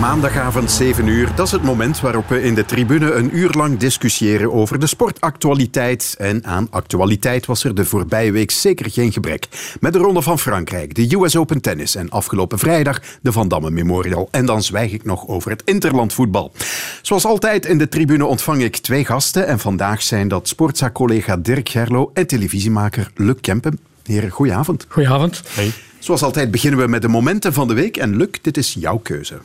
Maandagavond 7 uur, dat is het moment waarop we in de tribune een uur lang discussiëren over de sportactualiteit. En aan actualiteit was er de voorbije week zeker geen gebrek. Met de Ronde van Frankrijk, de US Open Tennis en afgelopen vrijdag de Van Damme Memorial. En dan zwijg ik nog over het interlandvoetbal. Zoals altijd in de tribune ontvang ik twee gasten. En vandaag zijn dat sportzaakcollega Dirk Gerlo en televisiemaker Luc Kempen. Heren, goedenavond. Goedenavond. Hey. Zoals altijd beginnen we met de momenten van de week. En Luc, dit is jouw keuze.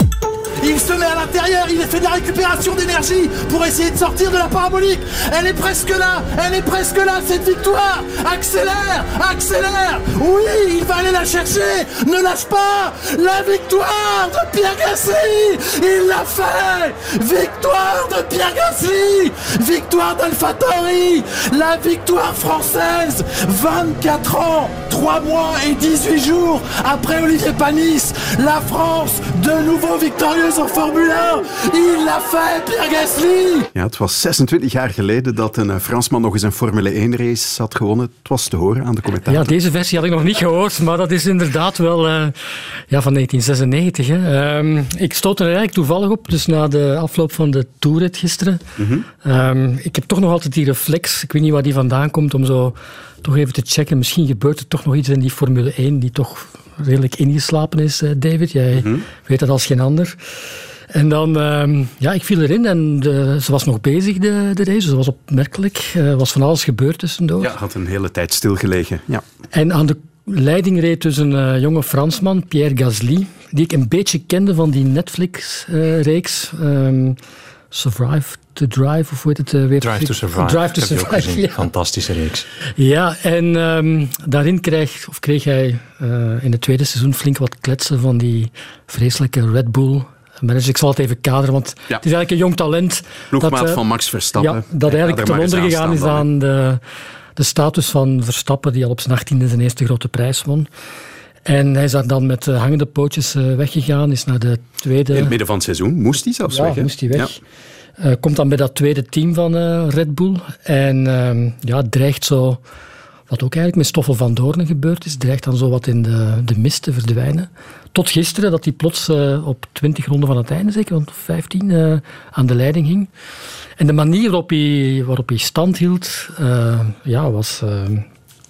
Il se met à l'intérieur, il fait de la récupération d'énergie pour essayer de sortir de la parabolique. Elle est presque là, elle est presque là, cette victoire. Accélère, accélère. Oui, il va aller la chercher. Ne lâche pas. La victoire de Pierre Gasly. Il l'a fait. Victoire de Pierre Gasly. Victoire d'Alphatori. La victoire française. 24 ans, 3 mois et 18 jours après Olivier Panis. La France, de nouveau victorieuse in Formule 1. Il l'a fait, Pierre Gasly. Ja, het was 26 jaar geleden dat een Fransman nog eens een Formule 1 race had gewonnen. Het was te horen aan de commentaar. Ja, deze versie had ik nog niet gehoord, maar dat is inderdaad wel uh, ja, van 1996. Hè. Um, ik stoot er eigenlijk toevallig op, dus na de afloop van de Tourrit gisteren. Mm -hmm. um, ik heb toch nog altijd die reflex, ik weet niet waar die vandaan komt, om zo toch even te checken. Misschien gebeurt er toch nog iets in die Formule 1 die toch redelijk ingeslapen is, David. Jij mm -hmm. weet dat als geen ander. En dan, uh, ja, ik viel erin en de, ze was nog bezig, de, de race. Ze was opmerkelijk. Er uh, was van alles gebeurd tussendoor. Ja, had een hele tijd stilgelegen. Ja. En aan de leiding reed dus een uh, jonge Fransman, Pierre Gasly, die ik een beetje kende van die Netflix-reeks. Um, Survive to Drive, of hoe heet het uh, weer? Drive to Survive. Drive to Survive, ja. Fantastische reeks. Ja, en um, daarin kreeg, of kreeg hij uh, in het tweede seizoen flink wat kletsen van die vreselijke Red Bull manager. Ik zal het even kaderen, want ja. het is eigenlijk een jong talent. Ploegmaat dat, uh, van Max Verstappen. Ja, dat eigenlijk ten onder gegaan is aan de, de status van Verstappen, die al op zijn achttiende zijn eerste grote prijs won. En hij is daar dan met hangende pootjes uh, weggegaan, is naar de tweede... In het midden van het seizoen moest hij zelfs ja, weg. Hè? moest hij weg. Ja. Uh, komt dan bij dat tweede team van Red Bull. En ehm, ja, dreigt zo, wat ook eigenlijk met Stoffel van Doornen gebeurd is, dreigt dan zo wat in de, de mist te verdwijnen. Tot gisteren, dat hij plots op 20 ronden van het einde, zeker rond 15, aan de leiding hing. En de manier waarop hij, waarop hij stand hield, ja, was,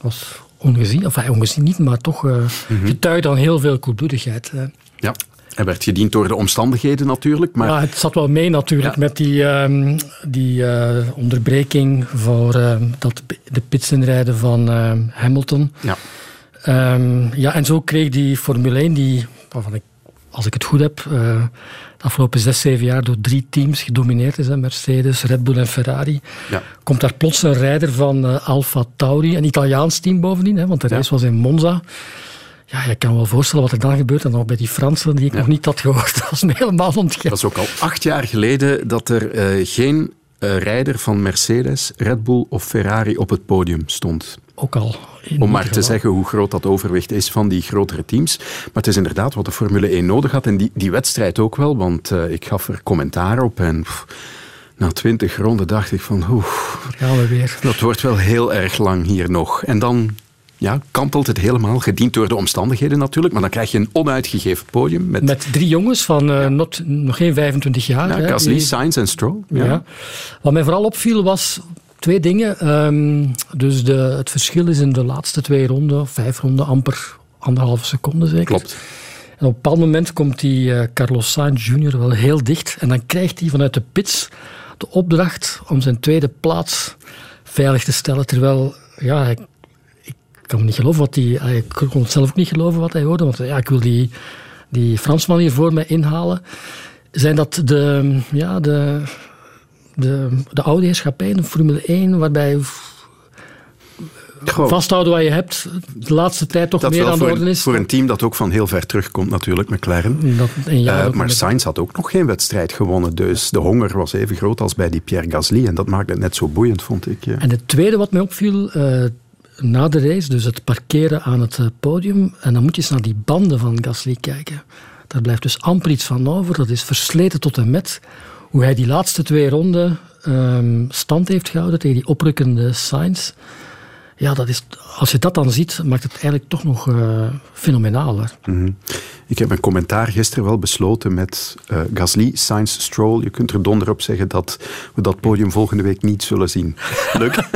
was ongezien. Enfin, ongezien niet, maar toch uh, getuigde aan heel veel koelbloedigheid. Uh. Ja. Hij werd gediend door de omstandigheden natuurlijk. Maar... Ja, het zat wel mee natuurlijk ja. met die, um, die uh, onderbreking voor dat, de pitsinrijden van Hamilton. Ja. Um, ja, en zo kreeg die Formule 1, die, waarvan ik, als ik het goed heb, de afgelopen zes, zeven jaar door drie teams gedomineerd is. Hè, Mercedes, Red Bull en Ferrari. Ja. Komt daar plots een rijder van uh, Alfa Tauri, een Italiaans team bovendien, hè, want de race was in Monza. Ja, je kan wel voorstellen wat er dan gebeurt. En nog bij die Fransen die ik ja. nog niet had gehoord. Dat was me helemaal ontgaan. Dat is ook al acht jaar geleden dat er uh, geen uh, rijder van Mercedes, Red Bull of Ferrari op het podium stond. Ook al. Om maar te zeggen hoe groot dat overwicht is van die grotere teams. Maar het is inderdaad wat de Formule 1 nodig had. En die, die wedstrijd ook wel, want uh, ik gaf er commentaar op. En pff, na twintig ronden dacht ik van... Oeh, gaan we weer. Dat wordt wel heel erg lang hier nog. En dan ja, kantelt het helemaal, gediend door de omstandigheden natuurlijk. Maar dan krijg je een onuitgegeven podium. Met, met drie jongens van uh, ja. not, nog geen 25 jaar. Ja, Gasly. Sainz en Stroll. Ja. ja. Wat mij vooral opviel was twee dingen. Um, dus de, het verschil is in de laatste twee ronden, vijf ronden, amper anderhalve seconde zeker. Klopt. En op een bepaald moment komt die uh, Carlos Sainz Jr. wel heel dicht. En dan krijgt hij vanuit de pits de opdracht om zijn tweede plaats veilig te stellen. Terwijl, ja, kan niet geloven wat hij... Ik kon het zelf ook niet geloven wat hij hoorde. Want ja, ik wil die, die Fransman hier voor mij inhalen. Zijn dat de... Ja, de de, de oude heerschappij in de Formule 1, waarbij Goh. vasthouden wat je hebt, de laatste tijd toch dat meer aan de orde is. Voor een team dat ook van heel ver terugkomt natuurlijk, McLaren. Dat, uh, maar Sainz had ook nog geen wedstrijd gewonnen, dus de honger was even groot als bij die Pierre Gasly. En dat maakte het net zo boeiend, vond ik. Ja. En het tweede wat mij opviel, uh, na de race, dus het parkeren aan het podium, en dan moet je eens naar die banden van Gasly kijken. Daar blijft dus amper iets van over, dat is versleten tot en met hoe hij die laatste twee ronden um, stand heeft gehouden tegen die oprukkende Sainz. Ja, dat is, als je dat dan ziet, maakt het eigenlijk toch nog uh, fenomenaler. Mhm. Ik heb een commentaar gisteren wel besloten met uh, Gasly, Sainz, Stroll. Je kunt er donder op zeggen dat we dat podium volgende week niet zullen zien. Leuk.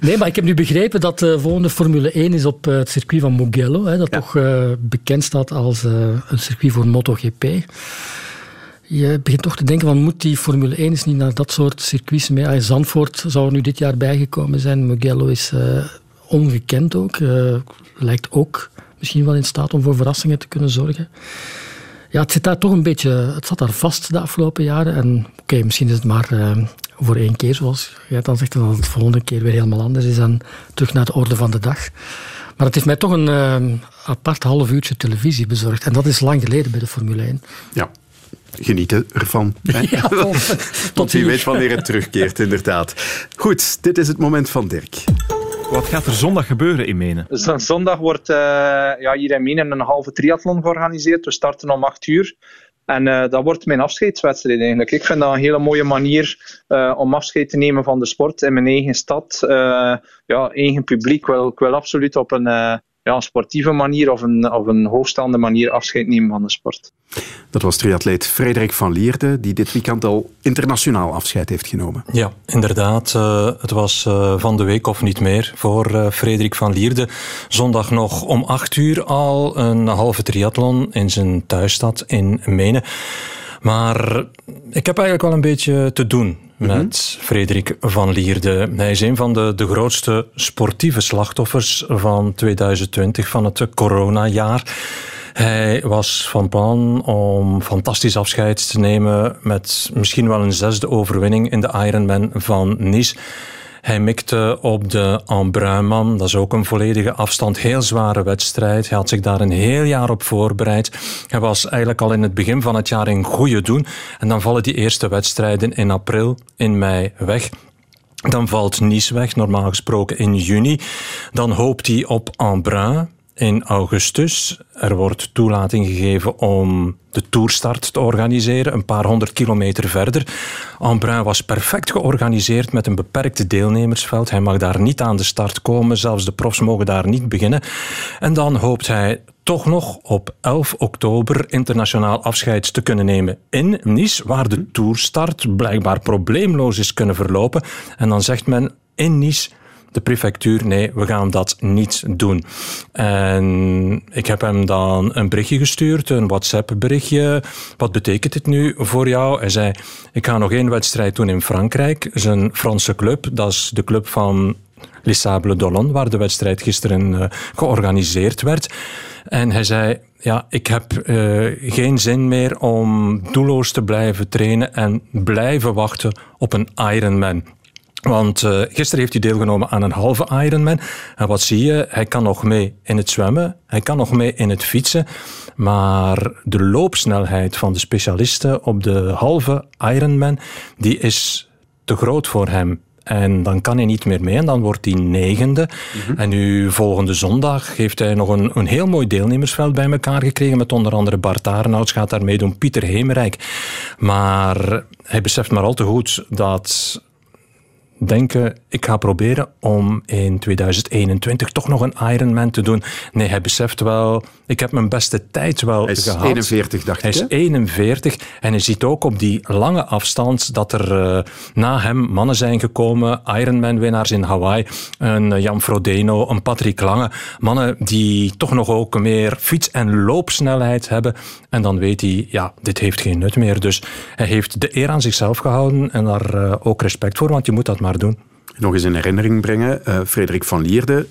nee, maar ik heb nu begrepen dat de volgende Formule 1 is op het circuit van Mugello. Hè, dat toch bekend staat als een circuit voor MotoGP je begint toch te denken van moet die Formule 1 eens niet naar dat soort circuits mee? Zandvoort zou er nu dit jaar bijgekomen zijn. Mugello is uh, ongekend ook. Uh, lijkt ook misschien wel in staat om voor verrassingen te kunnen zorgen. Ja, het zit daar toch een beetje... Het zat daar vast de afgelopen jaren. En oké, misschien is het maar uh, voor één keer, zoals jij dan zegt, dat het de volgende keer weer helemaal anders is en terug naar de orde van de dag. Maar het heeft mij toch een apart half uurtje televisie bezorgd. En dat is lang geleden bij de Formule 1. Ja, genieten ervan. Ja, tot, wie weet wanneer het terugkeert, inderdaad. Goed, dit is het moment van Dirk. Wat gaat er zondag gebeuren in Menen? Dus zondag wordt uh, ja, hier in Menen een halve triathlon georganiseerd. We starten om 8 uur. En uh, dat wordt mijn afscheidswedstrijd eigenlijk. Ik vind dat een hele mooie manier uh, om afscheid te nemen van de sport in mijn eigen stad. ja, eigen publiek. Ik wil, ik wil absoluut op een ja, een sportieve manier of een, of een hoogstaande manier afscheid nemen van de sport. Dat was triatleet Frederik van Lierde, die dit weekend al internationaal afscheid heeft genomen. Ja, inderdaad. Uh, het was uh, van de week of niet meer voor uh, Frederik van Lierde. Zondag nog om acht uur al een halve triathlon in zijn thuisstad in Menen. Maar ik heb eigenlijk wel een beetje te doen met mm Frederik van Lierde. Hij is een van de, de grootste sportieve slachtoffers van 2020, van het coronajaar. Hij was van plan om fantastisch afscheid te nemen met misschien wel een zesde overwinning in de Ironman van Nice. Hij mikte op de Embrunman. Dat is ook een volledige afstand. Heel zware wedstrijd. Hij had zich daar een heel jaar op voorbereid. Hij was eigenlijk al in het begin van het jaar in goede doen. En dan vallen die eerste wedstrijden in april, in mei weg. Dan valt Nice weg, normaal gesproken in juni. Dan hoopt hij op Embrun in augustus. Er wordt toelating gegeven om de toerstart te organiseren, een paar honderd kilometer verder. Embrun was perfect georganiseerd met een beperkt deelnemersveld. Hij mag daar niet aan de start komen, zelfs de profs mogen daar niet beginnen. En dan hoopt hij toch nog op 11 oktober internationaal afscheid te kunnen nemen in Nice, waar de toerstart blijkbaar probleemloos is kunnen verlopen. En dan zegt men in Nice de prefectuur, nee, we gaan dat niet doen. En ik heb hem dan een berichtje gestuurd, een WhatsApp-berichtje. Wat betekent dit nu voor jou? Hij zei, ik ga nog één wedstrijd doen in Frankrijk. Zijn Franse club, dat is de club van Les Sables d'Olonne, waar de wedstrijd gisteren uh, georganiseerd werd. En hij zei, ja, ik heb uh, geen zin meer om doelloos te blijven trainen en blijven wachten op een Ironman. Want uh, gisteren heeft hij deelgenomen aan een halve Ironman. En wat zie je? Hij kan nog mee in het zwemmen, hij kan nog mee in het fietsen. Maar de loopsnelheid van de specialisten op de halve Ironman, die is te groot voor hem. En dan kan hij niet meer mee en dan wordt hij negende. Mhm. En nu volgende zondag heeft hij nog een, een heel mooi deelnemersveld bij elkaar gekregen. Met onder andere Bart Arenouts gaat daar meedoen, Pieter Hemerijk. Maar hij beseft maar al te goed dat denken, ik ga proberen om in 2021 toch nog een Ironman te doen. Nee, hij beseft wel, ik heb mijn beste tijd wel hij is gehad. 41, dacht hij ik. Hij is 41 en hij ziet ook op die lange afstand dat er uh, na hem mannen zijn gekomen, Ironman-winnaars in Hawaii, een eh, Jan Frodeno, een Patrick Lange, mannen die toch nog ook meer fiets- en loopsnelheid hebben. En dan weet hij, ja, dit heeft geen nut meer. Dus hij heeft de eer aan zichzelf gehouden en daar uh, ook respect voor, want je moet dat maar doen. Nog eens in herinnering brengen, uh, Frederik van Lierde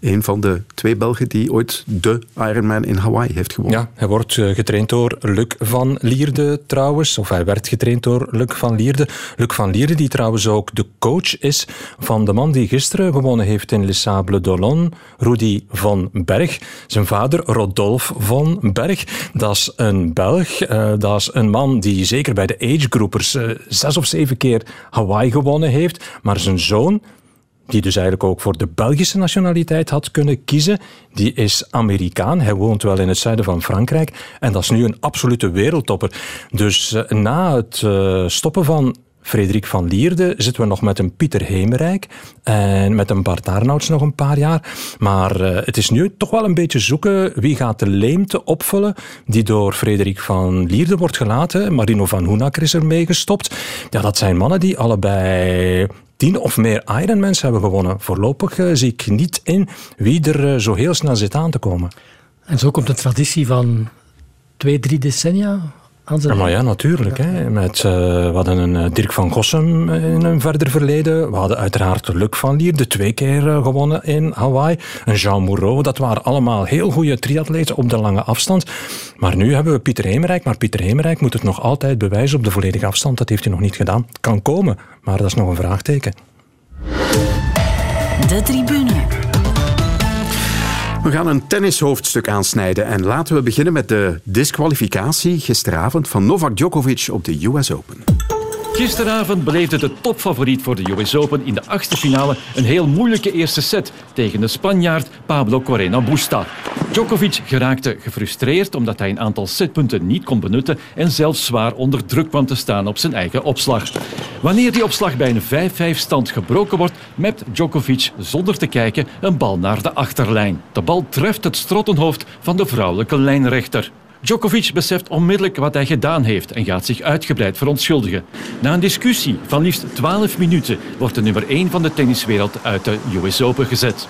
een van de twee Belgen die ooit de Ironman in Hawaii heeft gewonnen. Ja, hij wordt eh, getraind door Luc van Lierde trouwens. Of hij werd getraind door Luc van Lierde. Luc van Lierde die trouwens ook de coach is van de man die gisteren gewonnen heeft in Les Sables d'Olonne. Rudy van Berg. Zijn vader Rodolphe van Berg. Dat is een Belg. Uh, dat is een man die zeker bij de agegroupers uh, zes of zeven keer Hawaii gewonnen heeft. Maar zijn zoon die dus eigenlijk ook voor de Belgische nationaliteit had kunnen kiezen, die is Amerikaan. Hij woont wel in het zuiden van Frankrijk en dat is nu een absolute wereldtopper. Dus uh, na het uh, stoppen van Frederik van Lierde zitten we nog met een Pieter Hemerijk en met een Bart Arnouds nog een paar jaar. Maar uh, het is nu toch wel een beetje zoeken wie gaat de leemte opvullen die door Frederik van Lierde wordt gelaten. Marino van Hoenakker is er mee gestopt. Ja, dat zijn mannen die allebei tien of meer Ironmans hebben gewonnen. Voorlopig uh, zie ik niet in wie er uh, zo heel snel zit aan te komen. En zo komt een traditie van twee, drie decennia ja, maar ja, natuurlijk. Hè. Met, uh, we hadden een uh, Dirk van Gossem in een verder verleden. We hadden uiteraard Luc van Lier, de twee keer uh, gewonnen in Hawaii. Een Jean Moreau. Dat waren allemaal heel goede triatleten op de lange afstand. Maar nu hebben we Pieter Hemerijk. Maar Pieter Hemerijk moet het nog altijd bewijzen op de volledige afstand. Dat heeft hij nog niet gedaan. Het kan komen, maar dat is nog een vraagteken. De tribune. We gaan een tennishoofdstuk aansnijden en laten we beginnen met de disqualificatie gisteravond van Novak Djokovic op de US Open. Gisteravond beleefde de topfavoriet voor de US Open in de achtste finale een heel moeilijke eerste set tegen de Spanjaard Pablo Correa Busta. Djokovic geraakte gefrustreerd omdat hij een aantal setpunten niet kon benutten en zelfs zwaar onder druk kwam te staan op zijn eigen opslag. Wanneer die opslag bij een 5-5 stand gebroken wordt, mept Djokovic zonder te kijken een bal naar de achterlijn. De bal treft het strottenhoofd van de vrouwelijke lijnrechter. Djokovic beseft onmiddellijk wat hij gedaan heeft en gaat zich uitgebreid verontschuldigen. Na een discussie van liefst 12 minuten wordt de nummer 1 van de tenniswereld uit de US Open gezet.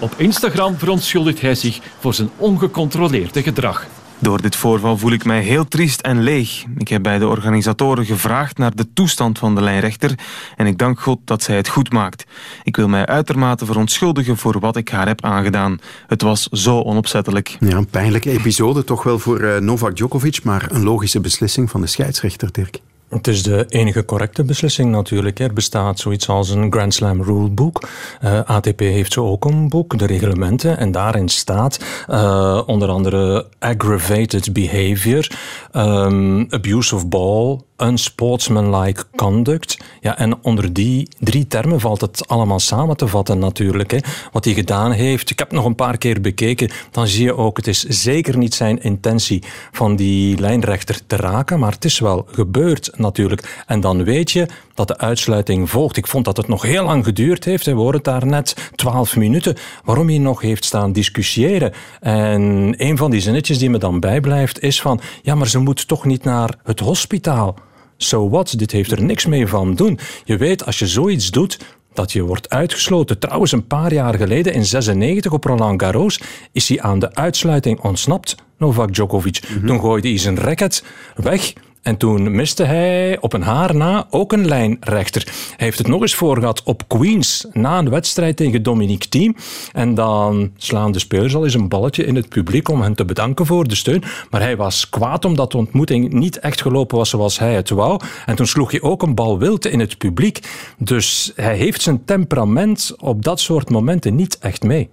Op Instagram verontschuldigt hij zich voor zijn ongecontroleerde gedrag. Door dit voorval voel ik mij heel triest en leeg. Ik heb bij de organisatoren gevraagd naar de toestand van de lijnrechter en ik dank God dat zij het goed maakt. Ik wil mij uitermate verontschuldigen voor wat ik haar heb aangedaan. Het was zo onopzettelijk. Ja, een pijnlijke episode toch wel voor uh, Novak Djokovic, maar een logische beslissing van de scheidsrechter, Dirk. Het is de enige correcte beslissing natuurlijk. Er bestaat zoiets als een Grand Slam rulebook. Uh, ATP heeft zo ook een boek, de reglementen. En daarin staat uh, onder andere aggravated behavior, um, abuse of ball, unsportsmanlike conduct. Ja, en onder die drie termen valt het allemaal samen te vatten natuurlijk. Hè. Wat hij gedaan heeft, ik heb nog een paar keer bekeken, dan zie je ook, het is zeker niet zijn intentie van die lijnrechter te raken, maar het is wel gebeurd natuurlijk. En dan weet je dat de uitsluiting volgt. Ik vond dat het nog heel lang geduurd heeft. We horen daar net twaalf minuten. Waarom hij nog heeft staan discussiëren. En een van die zinnetjes die me dan bijblijft is van, ja, maar ze moet toch niet naar het hospitaal. So what? Dit heeft er niks mee van doen. Je weet, als je zoiets doet, dat je wordt uitgesloten. Trouwens, een paar jaar geleden, in 96 op Roland Garros, is hij aan de uitsluiting ontsnapt, Novak Djokovic. Mm Toen gooide hij zijn racket weg en toen miste hij op een haar na ook een lijnrechter. Hij heeft het nog eens voor gehad op Queens na een wedstrijd tegen Dominique Thiem. En dan slaan de spelers al eens een balletje in het publiek om hen te bedanken voor de steun. Maar hij was kwaad omdat de ontmoeting niet echt gelopen was zoals hij het wou. En toen sloeg hij ook een bal wild in het publiek. Dus hij heeft zijn temperament op dat soort momenten niet echt mee.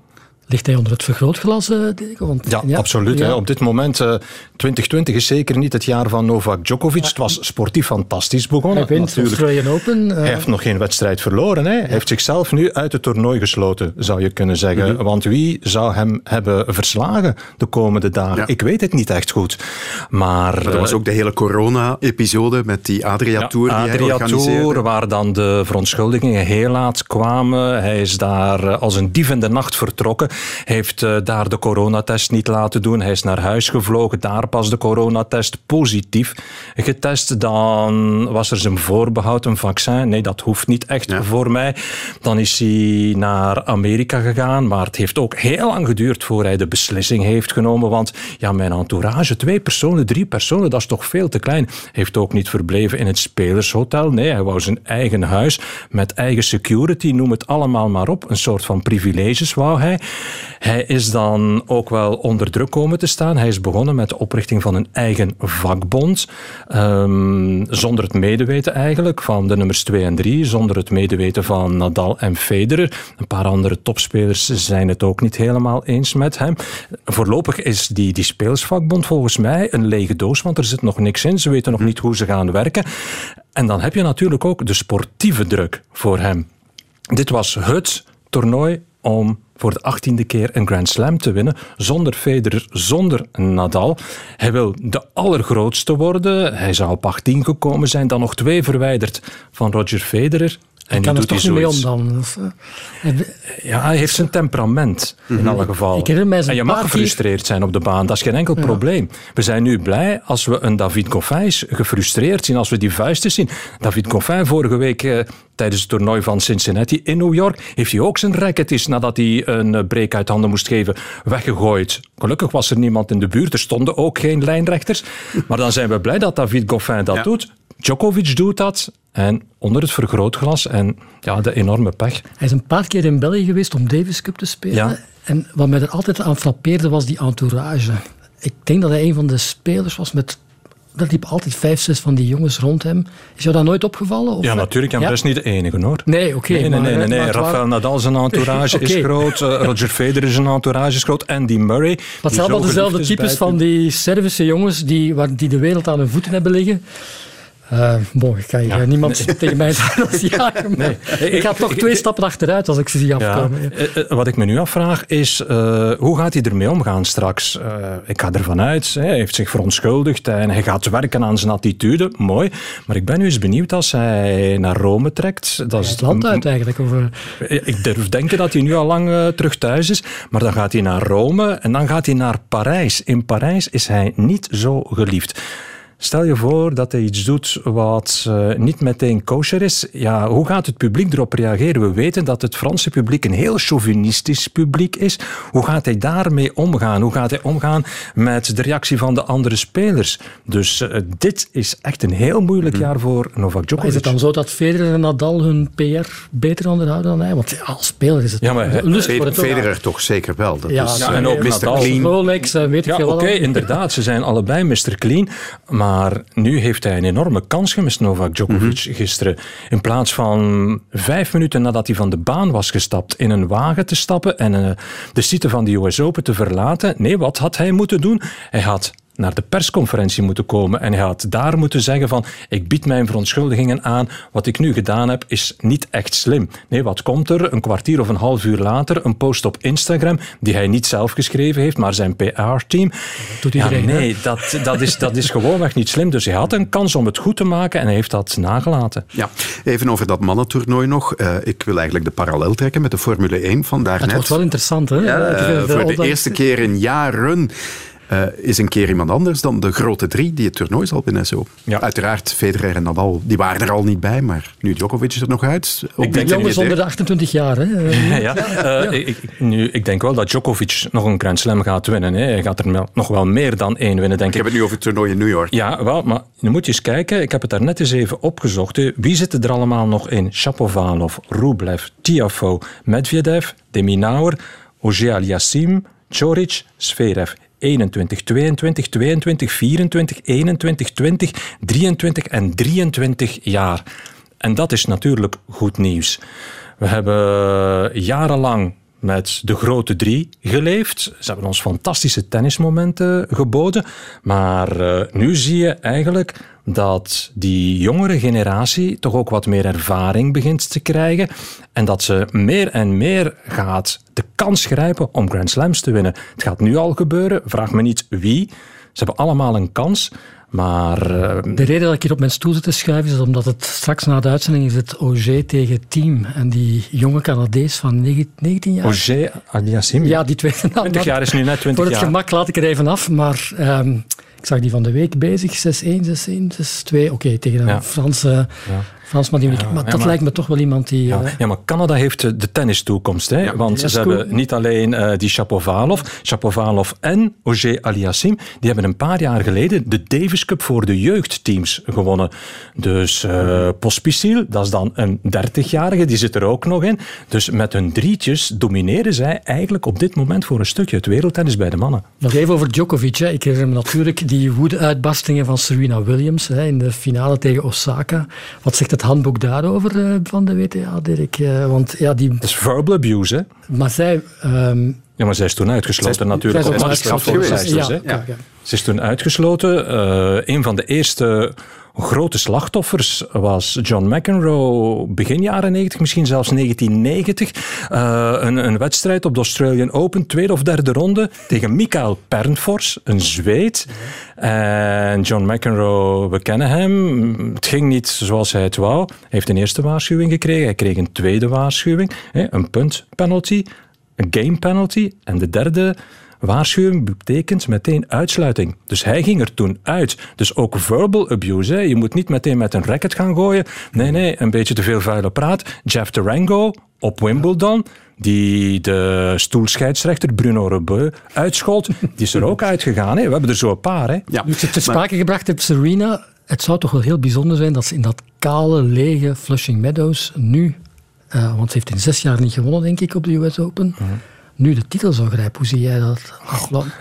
Ligt hij onder het vergrootglas, uh, Want, ja, ja, absoluut. Ja. Hè. Op dit moment, uh, eh, 2020 is zeker niet het jaar van Novak Djokovic. Het was sportief fantastisch begonnen. Hij wint natuurlijk. Open. Uh... Hij heeft nog geen wedstrijd verloren. Hè. Hij heeft zichzelf nu uit het toernooi gesloten, zou je kunnen zeggen. Mm -hmm. Want wie zou hem hebben verslagen de komende dagen? Ik weet het niet echt goed. Maar, maar er was ook de hele corona-episode met die Adria Tour die Adria hij organiseerde. Tour, waar dan de verontschuldigingen heel laat kwamen. Hij is daar als een dief in de nacht vertrokken heeft uh, daar de coronatest niet laten doen. Hij is naar huis gevlogen, daar pas de coronatest positief getest. Dan was er zijn voorbehoud, een vaccin. Nee, dat hoeft niet echt ja. voor mij. Dan is hij naar Amerika gegaan, maar het heeft ook heel lang geduurd voor hij de beslissing heeft genomen. Want ja, mijn entourage, twee personen, drie personen, dat is toch veel te klein. Heeft ook niet verbleven in het spelershotel. Nee, hij wou zijn eigen huis met eigen security, noem het allemaal maar op. Een soort van privileges wou hij. Hij is dan ook wel onder druk komen te staan. Hij is begonnen met de oprichting van een eigen vakbond. Um, zonder het medeweten eigenlijk van de nummers 2 en 3. Zonder het medeweten van Nadal en Federer. Een paar andere topspelers zijn het ook niet helemaal eens met hem. Voorlopig is die, die spelersvakbond volgens mij een lege doos, want er zit nog niks in. Ze weten nog niet hoe ze gaan werken. En dan heb je natuurlijk ook de sportieve druk voor hem. Dit was het toernooi om voor de achttiende keer een Grand Slam te winnen, zonder Federer, zonder Nadal. Hij wil de allergrootste worden. Hij zou op 18 gekomen zijn, dan nog twee verwijderd van Roger Federer. En kan er toch niet mee om dan? Eh, ja, hij heeft zijn temperament in mhm. alle gevallen. en je mag gefrustreerd zijn op de baan, dat is geen enkel probleem. We zijn nu blij als we een David Goffin gefrustreerd zien, als we die vuisten zien. David Goffin vorige week eh, tijdens het toernooi van Cincinnati in New York heeft hij ook zijn racket nadat hij een eh, break uit handen moest geven, weggegooid. Gelukkig was er niemand in de buurt, er stonden ook geen lijnrechters. Maar dan zijn we blij dat David Goffin dat doet. Djokovic doet dat. En onder het vergrootglas en ja, de enorme pech. Hij is een paar keer in België geweest om Davis Cup te spelen. En wat mij er altijd aan frappeerde was die entourage. Ik denk dat hij een van de spelers was met er liepen altijd vijf, zes van die jongens rond hem. Is jou dat nooit opgevallen? Of? Ja, natuurlijk. En ja? is niet de enige, hoor. Nee, oké. nee, nee, nee, nee, nee. Rafael Nadal zijn entourage is groot. Uh, Roger Federer zijn entourage is groot. Andy Murray. Wat zijn allemaal dezelfde types van die Servische jongens die, waar, die de wereld aan hun voeten hebben liggen. Uh, bon, ik kan ja. niemand tegen mij zeggen als ja. Nee. Ik ga toch twee stappen achteruit als ik ze zie afkomen. Ja. Eh, eh, wat ik me nu afvraag is, uh, hoe gaat hij ermee omgaan straks? Ik ga ervan uit, hij heeft zich verontschuldigd en hij gaat werken aan zijn attitude. Mooi. Maar ik ben nu eens benieuwd als hij naar Rome trekt. Dat is het land uit eigenlijk. Of, ik durf denken dat hij nu al lang terug thuis is. Maar dan gaat hij naar Rome en dan gaat hij naar Parijs. In Parijs is hij niet zo geliefd. Stel je voor dat hij iets doet wat uh, niet meteen kosher is. Ja, hoe gaat het publiek erop reageren? We weten dat het Franse publiek een heel chauvinistisch publiek is. Hoe gaat hij daarmee omgaan? Hoe gaat hij omgaan met de reactie van de andere spelers? Dus uh, dit is echt een heel moeilijk jaar voor Novak Djokovic. is het dan zo dat Federer en Nadal hun PR beter onderhouden dan hij? Want als speler is het ja, maar, lust voor het Federer toch zeker wel. Dat ja, is, ja, en ook Mr. Clean. Rolex, weet ik ja, Oké, inderdaad. Ze zijn allebei Mr. Clean. Maar maar nu heeft hij een enorme kans gemist, Novak Djokovic, mhm. gisteren. In plaats van vijf minuten nadat hij van de baan was gestapt, in een wagen te stappen en uh, de site van de US Open te verlaten. Nee, wat had hij moeten doen? Hij had naar de persconferentie moeten komen en hij had daar moeten zeggen van ik bied mijn verontschuldigingen aan, wat ik nu gedaan heb is niet echt slim. Nee, wat komt er? Een kwartier of een half uur later een post op Instagram die hij niet zelf geschreven heeft, maar zijn PR-team. Doet iedereen, ja, nee, dat, dat, is, dat is gewoonweg niet slim. Dus hij had een kans om het goed te maken en hij heeft dat nagelaten. Ja, even over dat mannentoernooi nog. Uh, ik wil eigenlijk de parallel trekken met de Formule 1 van daarnet. Het wordt wel interessant, hè? Ja, uh, voor de eerste keer in jaren uh, is een keer iemand anders dan de grote drie die het toernooi zal winnen. Zo. Ja. Uiteraard, Federer en Nadal, die waren er al niet bij, maar nu Djokovic is er nog uit. Ik denk jongens onder de 28 jaar. Hè? ja, ja. Uh, ik, nu, ik denk wel dat Djokovic nog een Grand Slam gaat winnen. Hè. Hij gaat er nog wel meer dan één winnen, denk ik. Ik heb het nu over het toernooi in New York. Ja, wel, maar nu moet je eens kijken. Ik heb het daar net eens even opgezocht. Wie zitten er allemaal nog in? Shapovalov, Rublev, Tiafo, Medvedev, Deminauer, Auger Aliassim, Choric, Sverev. 21, 22, 22, 24, 21, 20, 23 en 23 jaar. En dat is natuurlijk goed nieuws. We hebben jarenlang met de grote drie geleefd. Ze hebben ons fantastische tennismomenten geboden. Maar uh, nu zie je eigenlijk dat die jongere generatie toch ook wat meer ervaring begint te krijgen. En dat ze meer en meer gaat de kans grijpen om Grand Slams te winnen. Het gaat nu al gebeuren. Vraag me niet wie. Ze hebben allemaal een kans. Maar, uh, de reden dat ik hier op mijn stoel zit te schuiven is omdat het straks na de uitzending is het OG tegen Team. En die jonge Canadees van 19 jaar. OG Aliassim? Ja, die tweede 20 jaar is nu net 20 jaar. Voor het gemak laat ik er even af, maar um, ik zag die van de week bezig. 6-1, 6-1, 6-2. Oké, okay, tegen een ja. Franse... Ja. Frans die, ja, maar dat maar, lijkt me toch wel iemand die... Ja, uh, ja maar Canada heeft de tennistoekomst. Hè? want ze cool. hebben niet alleen uh, die Shapovalov, Shapovalov en Auger Aliassim, die hebben een paar jaar geleden de Davis Cup voor de jeugdteams gewonnen. Dus uh, Pospisil, dat is dan een 30-jarige, die zit er ook nog in. Dus met hun drietjes domineren zij eigenlijk op dit moment voor een stukje het wereldtennis bij de mannen. Nog even over Djokovic. Hè. Ik herinner me natuurlijk die woede-uitbarstingen van Serena Williams hè, in de finale tegen Osaka. Wat zegt het handboek daarover uh, van de WTA, Dirk? Uh, want, ja, die... Dat is verbal abuse, hè? Maar zij... Um... Ja, maar zij is toen uitgesloten zij natuurlijk. Zij is, op geweest, ja, ja. Ze is toen uitgesloten. Uh, een van de eerste grote slachtoffers was John McEnroe begin jaren 90, misschien zelfs 1990. Uh, een, een, wedstrijd op de Australian Open, tweede of derde ronde, tegen Mikael Pernfors, een Zweed. En John McEnroe, we kennen hem. Het ging niet zoals hij het wou. Hij heeft een eerste waarschuwing gekregen, hij kreeg een tweede waarschuwing, een punt penalty, een game penalty en de derde waarschuwing betekent meteen uitsluiting. Dus hij ging er toen uit. Dus ook verbal abuse. Hè. Je moet niet meteen met een racket gaan gooien. Nee, nee, een beetje te veel vuile praat. Jeff Durango op Wimbledon die de stoelscheidsrechter Bruno Rebeu uitschold, die is er ook uitgegaan. Hè. We hebben er zo een paar. Hè. Ja. Nu ik het sprake gebracht heb, Serena, het zou toch wel heel bijzonder zijn dat ze in dat kale, lege Flushing Meadows nu, uh, want ze heeft in zes jaar niet gewonnen, denk ik, op de US Open, mhm nu de titel zou grijpen. Hoe zie jij dat?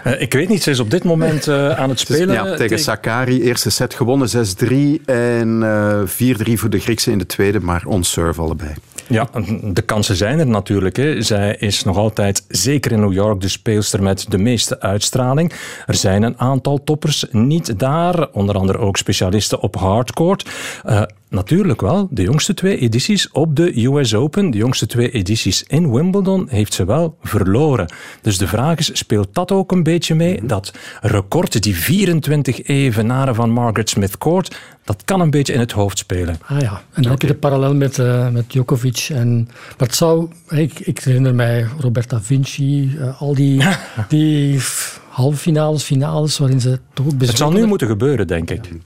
Uh, ik weet niet, ze is op dit moment uh, aan het spelen. Ja, tegen Sakari, eerste set gewonnen 6-3 en uh, eh, 4-3 voor de Griekse in de tweede, maar on-serve allebei. Ja, de kansen zijn er natuurlijk. Hè. Zij is nog altijd, zeker in New York, de speelster met de meeste uitstraling. Er zijn een aantal toppers niet daar, onder andere ook specialisten op hardcourt. Uh, Natuurlijk wel. De jongste twee edities op de US Open, de jongste twee edities in Wimbledon, heeft ze wel verloren. Dus de vraag is, speelt dat ook een beetje mee? Dat record, die 24 evenaren van Margaret Smith Court, dat kan een beetje in het hoofd spelen. Ah ja, en dan heb je de parallel met, uh, met Djokovic. En, maar zou, ik, ik herinner mij Roberta Vinci, uh, al die, die halve finales, finales, waarin ze toch ook Het zal nu moeten gebeuren, denk ik. Ja.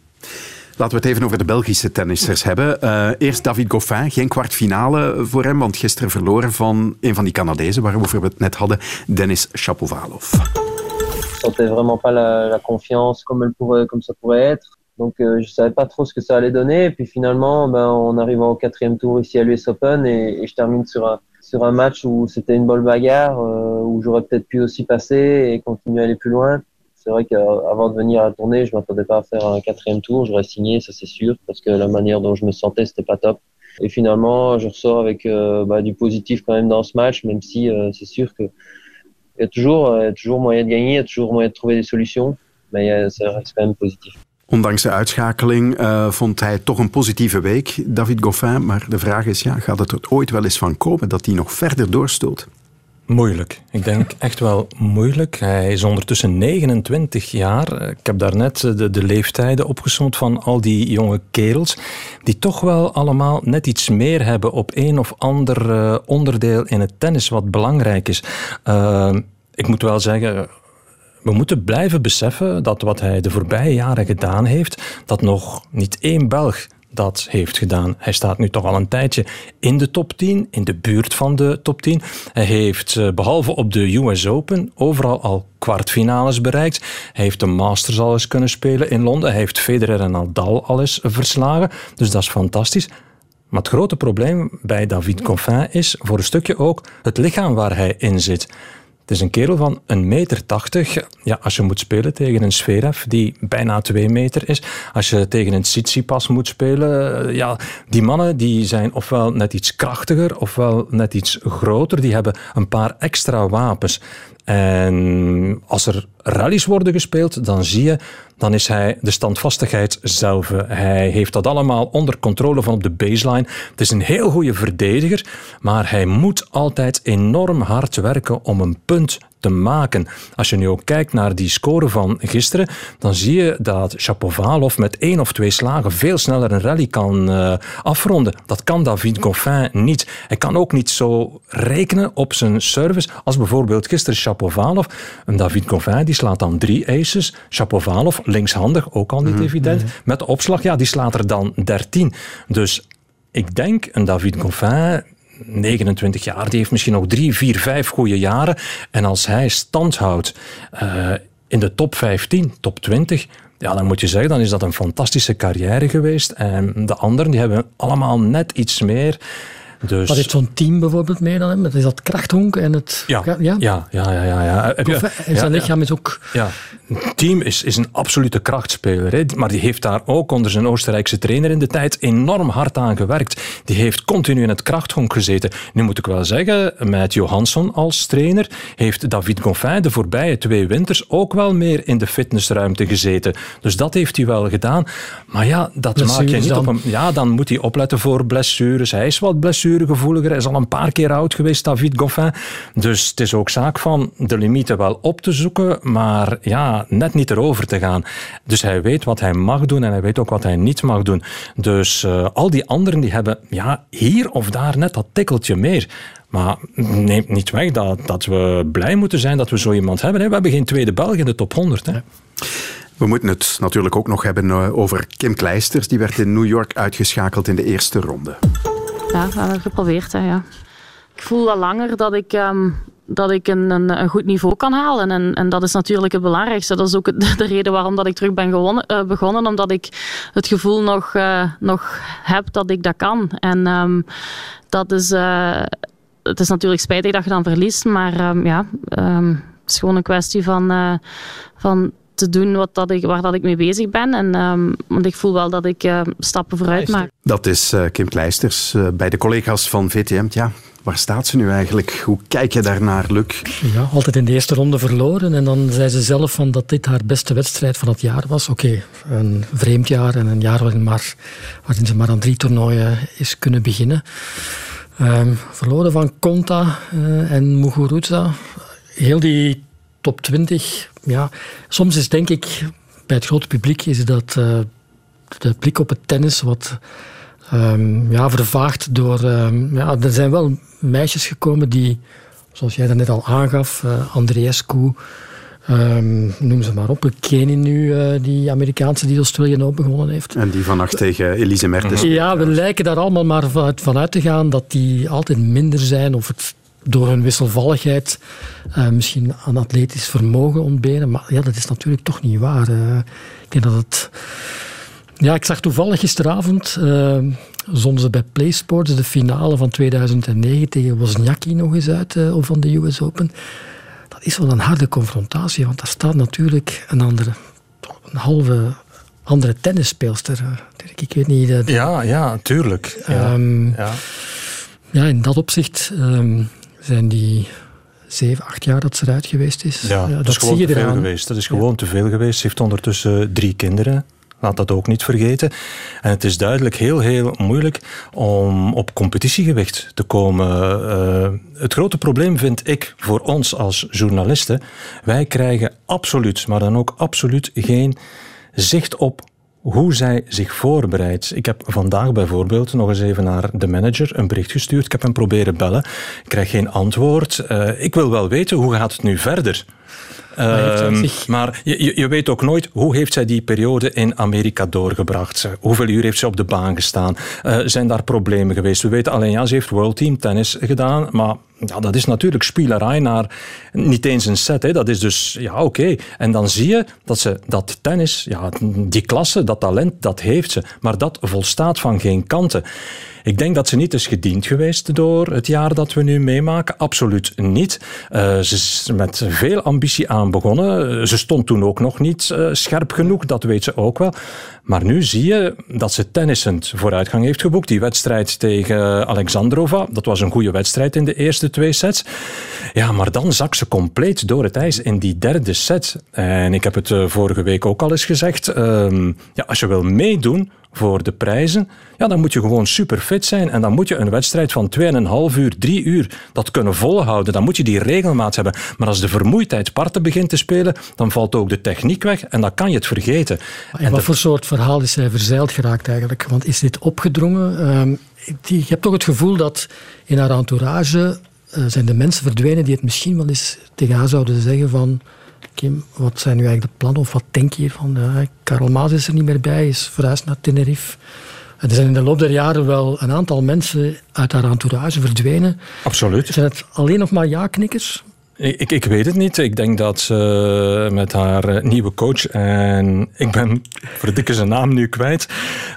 Laten we het even over de Belgische tennissers hebben. Uh, eerst David Goffin, geen kwartfinale voor hem, want gisteren verloren van een van die Canadezen waarover we het net hadden, Denis Shapovalov. Je sentais vraiment pas la, la confiance comme, elle pourrait, comme ça pourrait être. Donc euh, je savais pas trop ce que ça allait donner. Et puis finalement, ben, on arrive au quatrième tour ici à l'US Open et, je termine sur un, sur un match où c'était une bonne bagarre, euh, où j'aurais peut-être pu aussi passer et continuer à aller plus loin c'est vrai qu'avant de venir à la tournée, je m'attendais pas à faire un quatrième tour. J'aurais signé, ça c'est sûr, parce que la manière dont je me sentais, c'était pas top. Et finalement, je ressors avec euh, bah, du positif quand même dans ce match, même si euh, c'est sûr que y a toujours, euh, toujours moyen de gagner, il y a toujours moyen de trouver des solutions, mais euh, ça reste quand même positif. Ondanks de uitschakeling uh, vond hij toch een positieve week, David Goffin. Maar de vraag is, ja, gaat het er ooit wel eens van komen dat hij nog verder doorstoot? Moeilijk. Ik denk echt wel moeilijk. Hij is ondertussen 29 jaar. Ik heb daarnet de, de leeftijden opgesomd van al die jonge kerels, die toch wel allemaal net iets meer hebben op een of ander uh, onderdeel in het tennis wat belangrijk is. Uh, ik moet wel zeggen, we moeten blijven beseffen dat wat hij de voorbije jaren gedaan heeft, dat nog niet één Belg dat heeft gedaan. Hij staat nu toch al een tijdje in de top 10, in de buurt van de top 10. Hij heeft eh, behalve op de US Open overal al kwartfinales bereikt. Hij heeft de Masters al eens kunnen spelen in Londen. Hij heeft Federer en Nadal al eens verslagen. Dus dat is fantastisch. Maar het grote probleem bij David Goffin is voor een stukje ook het lichaam waar hij in zit. Het is een kerel van een meter tachtig. Ja, als je moet spelen tegen een Zverev die bijna twee meter is. Als je tegen een Tsitsipas moet spelen. Ja, die mannen die zijn ofwel net iets krachtiger ofwel net iets groter. Die hebben een paar extra wapens. En als er rallies worden gespeeld, dan zie je, dan is hij de standvastigheid zelf. Hij heeft dat allemaal onder controle van op de baseline. Het is een heel goede verdediger, maar hij moet altijd enorm hard werken om een punt te maken. Als je nu ook kijkt naar die score van gisteren, dan zie je dat Shapovalov met één of twee slagen veel sneller een rally kan uh, afronden. Dat kan David Goffin niet. Hij kan ook niet zo rekenen op zijn service als bijvoorbeeld gisteren Shapovalov. En David Goffin die slaat dan drie aces. Shapovalov, linkshandig, ook al niet mm -hmm. evident. Met de opslag, ja, die slaat er dan dertien. Dus ik denk een David Goffin 29 jaar, die heeft misschien nog drie, vier, vijf goede jaren. En als hij stand houdt uh, in de top 15, top 20, ja, dan moet je zeggen, dan is dat een fantastische carrière geweest. En de anderen die hebben allemaal net iets meer Dus, Wat heeft zo'n team bijvoorbeeld mee dan? Is dat krachthonk en het... Ja, ja, ja. ja, ja, ja, ja. Heb zijn lichaam is ook... Ja, team is, is een absolute krachtspeler. Hè. Maar die heeft daar ook onder zijn Oostenrijkse trainer in de tijd enorm hard aan gewerkt. Die heeft continu in het krachthonk gezeten. Nu moet ik wel zeggen, met Johansson als trainer heeft David Goffin de voorbije twee winters ook wel meer in de fitnessruimte gezeten. Dus dat heeft hij wel gedaan. Maar ja, dat maak je niet op hem. Ja, dan moet hij opletten voor blessures. Hij is wat blessuregevoeliger. Hij is al een paar keer oud geweest, David Goffin. Dus het is ook zaak van de limieten wel op te zoeken, maar ja, net niet erover te gaan. Dus hij weet wat hij mag doen en hij weet ook wat hij niet mag doen. Dus uh, al die anderen die hebben ja, hier of daar net dat tikkeltje meer. Maar neemt niet weg dat, dat we blij moeten zijn dat we zo iemand hebben. Hè. We hebben geen tweede Belg in de top 100. Hè. We moeten het natuurlijk ook nog hebben eh, over Kim Kleisters. Die werd in New York uitgeschakeld in de eerste ronde. Ja, we hebben geprobeerd. Hè, ja. Ik voel al langer dat ik, um, dat ik een, een, een, goed niveau kan halen. En, en dat is natuurlijk het belangrijkste. Dat is ook de reden waarom dat ik terug ben gewonnen, uh, begonnen. Omdat ik het gevoel nog, uh, nog heb dat ik dat kan. En um, dat is... Uh, het is natuurlijk spijtig dat je dan verliest. Maar um, ja, het is gewoon een kwestie van... van te doen wat dat ik, waar dat ik mee bezig ben. En, um, want ik voel wel dat ik uh, stappen vooruit maak. Dat is uh, Kim Kleisters uh, bij de collega's van VTM. Ja, waar staat ze nu eigenlijk? Hoe kijk je daarnaar, Luc? Ja, altijd in de eerste ronde verloren. En dan zei ze zelf van dat dit haar beste wedstrijd van het jaar was. Oké, okay, een vreemd jaar en een jaar waarin, maar, waarin ze maar aan drie toernooien is kunnen beginnen. Um, verloren van Conta en Muguruza. Heel die top 20. Ja, soms is denk ik bij het grote publiek is dat uh, de blik op het tennis wat um, ja, vervaagd door. Um, ja, er zijn wel meisjes gekomen die, zoals jij dat net al aangaf, uh, Andreescu. Um, noem ze maar op. Kenny nu, uh, die Amerikaanse die Australian Open gewonnen heeft. En die vannacht tegen Elise Mertens. Ja, we lijken daar allemaal maar vanuit te gaan dat die altijd minder zijn of het door hun wisselvalligheid uh, misschien aan atletisch vermogen ontberen. Maar ja, dat is natuurlijk toch niet waar. Uh, ik denk dat het... Ja, ik zag toevallig gisteravond, uh, zonden ze bij PlaySports de finale van 2009 tegen Wozniacki nog eens uit van de US Open. Dat is wel een harde confrontatie, want daar staat natuurlijk een andere, een halve andere tennisspeelster. Ik weet niet... Ja, ja, tuurlijk. Ja, um, ja. ja in dat opzicht um, zijn die zeven, acht jaar dat ze eruit geweest is. Ja, dat, is gewoon te veel geweest. Dat is gewoon te veel geweest. Ze heeft ondertussen drie kinderen. Laat dat ook niet vergeten. En het is duidelijk heel, heel moeilijk om op competitiegewicht te komen. Uh, het grote probleem vind ik voor ons als journalisten. Wij krijgen absoluut, maar dan ook absoluut geen zicht op hoe zij zich voorbereidt. Ik heb vandaag bijvoorbeeld nog eens even naar de manager een bericht gestuurd. Ik heb hem proberen bellen. Ik krijg geen antwoord. Uh, ik wil wel weten, hoe gaat het nu verder? Maar, uh, maar je, je, weet ook nooit hoe heeft zij die periode in Amerika doorgebracht. Hoeveel uur heeft ze op de baan gestaan? Uh, zijn daar problemen geweest? We weten alleen, ja, ze heeft World Team Tennis gedaan, maar ja, dat is natuurlijk spielerij naar niet eens een set. Hè. Dat is dus, ja, oké. En dan zie je dat ze dat tennis, ja, die klasse, dat talent, dat heeft ze. Maar dat volstaat van geen kanten. Ik denk dat ze niet is gediend geweest door het jaar dat we nu meemaken. Absoluut niet. Uh, ze is met veel ambitie aan begonnen. Ze stond toen ook nog niet uh, scherp genoeg, dat weet ze ook wel. Maar nu zie je dat ze tennissend vooruitgang heeft geboekt. Die wedstrijd tegen Alexandrova, dat was een goede wedstrijd in de eerste twee sets. Ja, maar dan zak ze compleet door het ijs in die derde set. En ik heb het uh, vorige week ook al eens gezegd. Uh, ja, als je wil meedoen voor de prijzen, ja, dan moet je gewoon super fit zijn. En dan moet je een wedstrijd van 2,5 uur, 3 uur dat kunnen volhouden. Dan moet je die regelmaat hebben. Maar als de vermoeidheid parten begint te spelen, dan valt ook de techniek weg en dan kan je het vergeten. En, en wat voor soort verhaal is hij verzeild geraakt eigenlijk? Want is dit opgedrongen? Um, die, je hebt toch het gevoel dat in haar entourage uh, zijn de mensen verdwenen die het misschien wel eens tegen haar zouden zeggen van Kim, wat zijn nu eigenlijk de plannen of wat denk je hiervan? Uh, Karel Maas is er niet meer bij, is verhuisd naar Tenerife. Er zijn in de loop der jaren wel een aantal mensen uit haar entourage verdwenen. Absoluut. Zijn het alleen nog maar ja-knikkers? Ik, ik weet het niet. Ik denk dat ze met haar eh, nieuwe coach, en ik ben voor dikke zijn naam nu kwijt,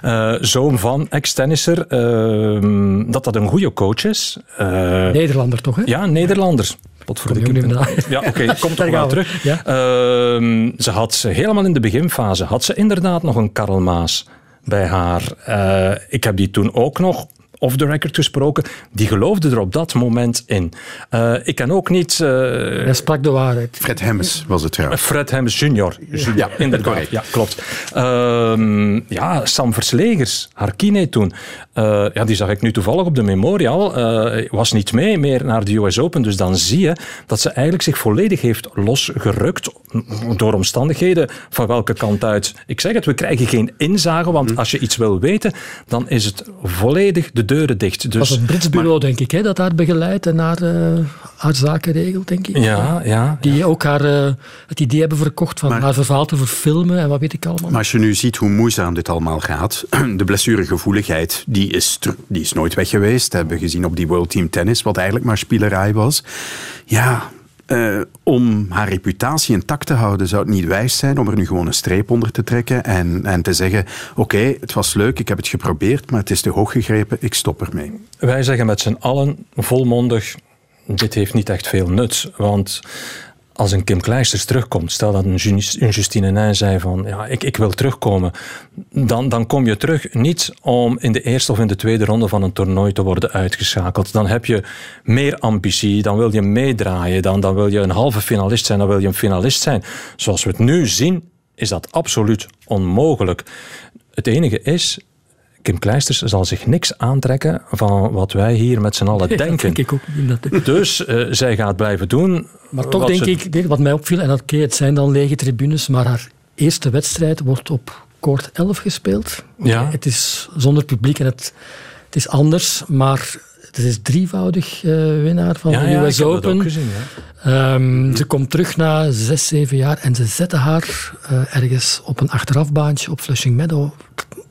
uh, zoon van ex-tennisser, uh, dat dat een goede coach is. Uh, Nederlander toch, hè? Ja, Nederlanders. Voor de Ja, oké, okay, komt toch wel terug. Ja? Uh, ze had helemaal in de beginfase, had ze inderdaad nog een Karel Maas bij haar. Uh, ik heb die toen ook nog off the record gesproken, die geloofde er op dat moment in. Uh, ik kan ook niet... Uh, Hij sprak de waarheid. Fred Hemmes was het trouwens. Fred Hemmes junior. junior ja, inderdaad. Ja, klopt. Uh, ja, Sam Verslegers, haar kine toen. Uh, ja, die zag ik nu toevallig op de Memorial. was niet mee meer naar de US Open. Dus dan zie je dat ze eigenlijk zich volledig heeft losgerukt door omstandigheden. Van welke kant uit? Ik zeg het, we krijgen geen inzage, want als je iets wil weten, dan is het volledig de deuren dicht. Dus, dat was een Brits bureau, maar, denk ik, hè, dat haar begeleidt en haar, uh, haar zaken regelt, denk ik. Ja, ja. Die ja. ook haar, uh, het idee hebben verkocht van maar, haar verhaal te verfilmen en wat weet ik allemaal. Maar als je nu ziet hoe moeizaam dit allemaal gaat, de blessuregevoeligheid, die is, die is nooit weg geweest. Dat hebben we gezien op die World Team Tennis, wat eigenlijk maar spielerij was. Ja, uh, om haar reputatie intact te houden, zou het niet wijs zijn om er nu gewoon een streep onder te trekken en, en te zeggen: Oké, het was leuk, ik heb het geprobeerd, maar het is te hoog gegrepen, ik stop ermee. Wij zeggen met z'n allen volmondig: dit heeft niet echt veel nut. Want als een Kim Kleisters terugkomt, stel dat een Justine Nijn zei van ja, ik, ik wil terugkomen, dan, dan kom je terug niet om in de eerste of in de tweede ronde van een toernooi te worden uitgeschakeld. Dan heb je meer ambitie, dan wil je meedraaien, dan, dan wil je een halve finalist zijn, dan wil je een finalist zijn. Zoals we het nu zien, is dat absoluut onmogelijk. Het enige is, Kim Kleisters zal zich niks aantrekken van wat wij hier met z'n allen ja, denken. denk ik ook niet. Dus uh, zij gaat blijven doen. Maar toch denk ze... ik, wat mij opviel, en dat okay, het zijn dan lege tribunes, maar haar eerste wedstrijd wordt op koord 11 gespeeld. Ja. Het is zonder publiek en het, het is anders, maar het is drievoudig uh, winnaar van ja, de ja, US Open. Gezien, ja. um, ze komt terug na zes, zeven jaar en ze zetten haar uh, ergens op een achterafbaantje op Flushing Meadow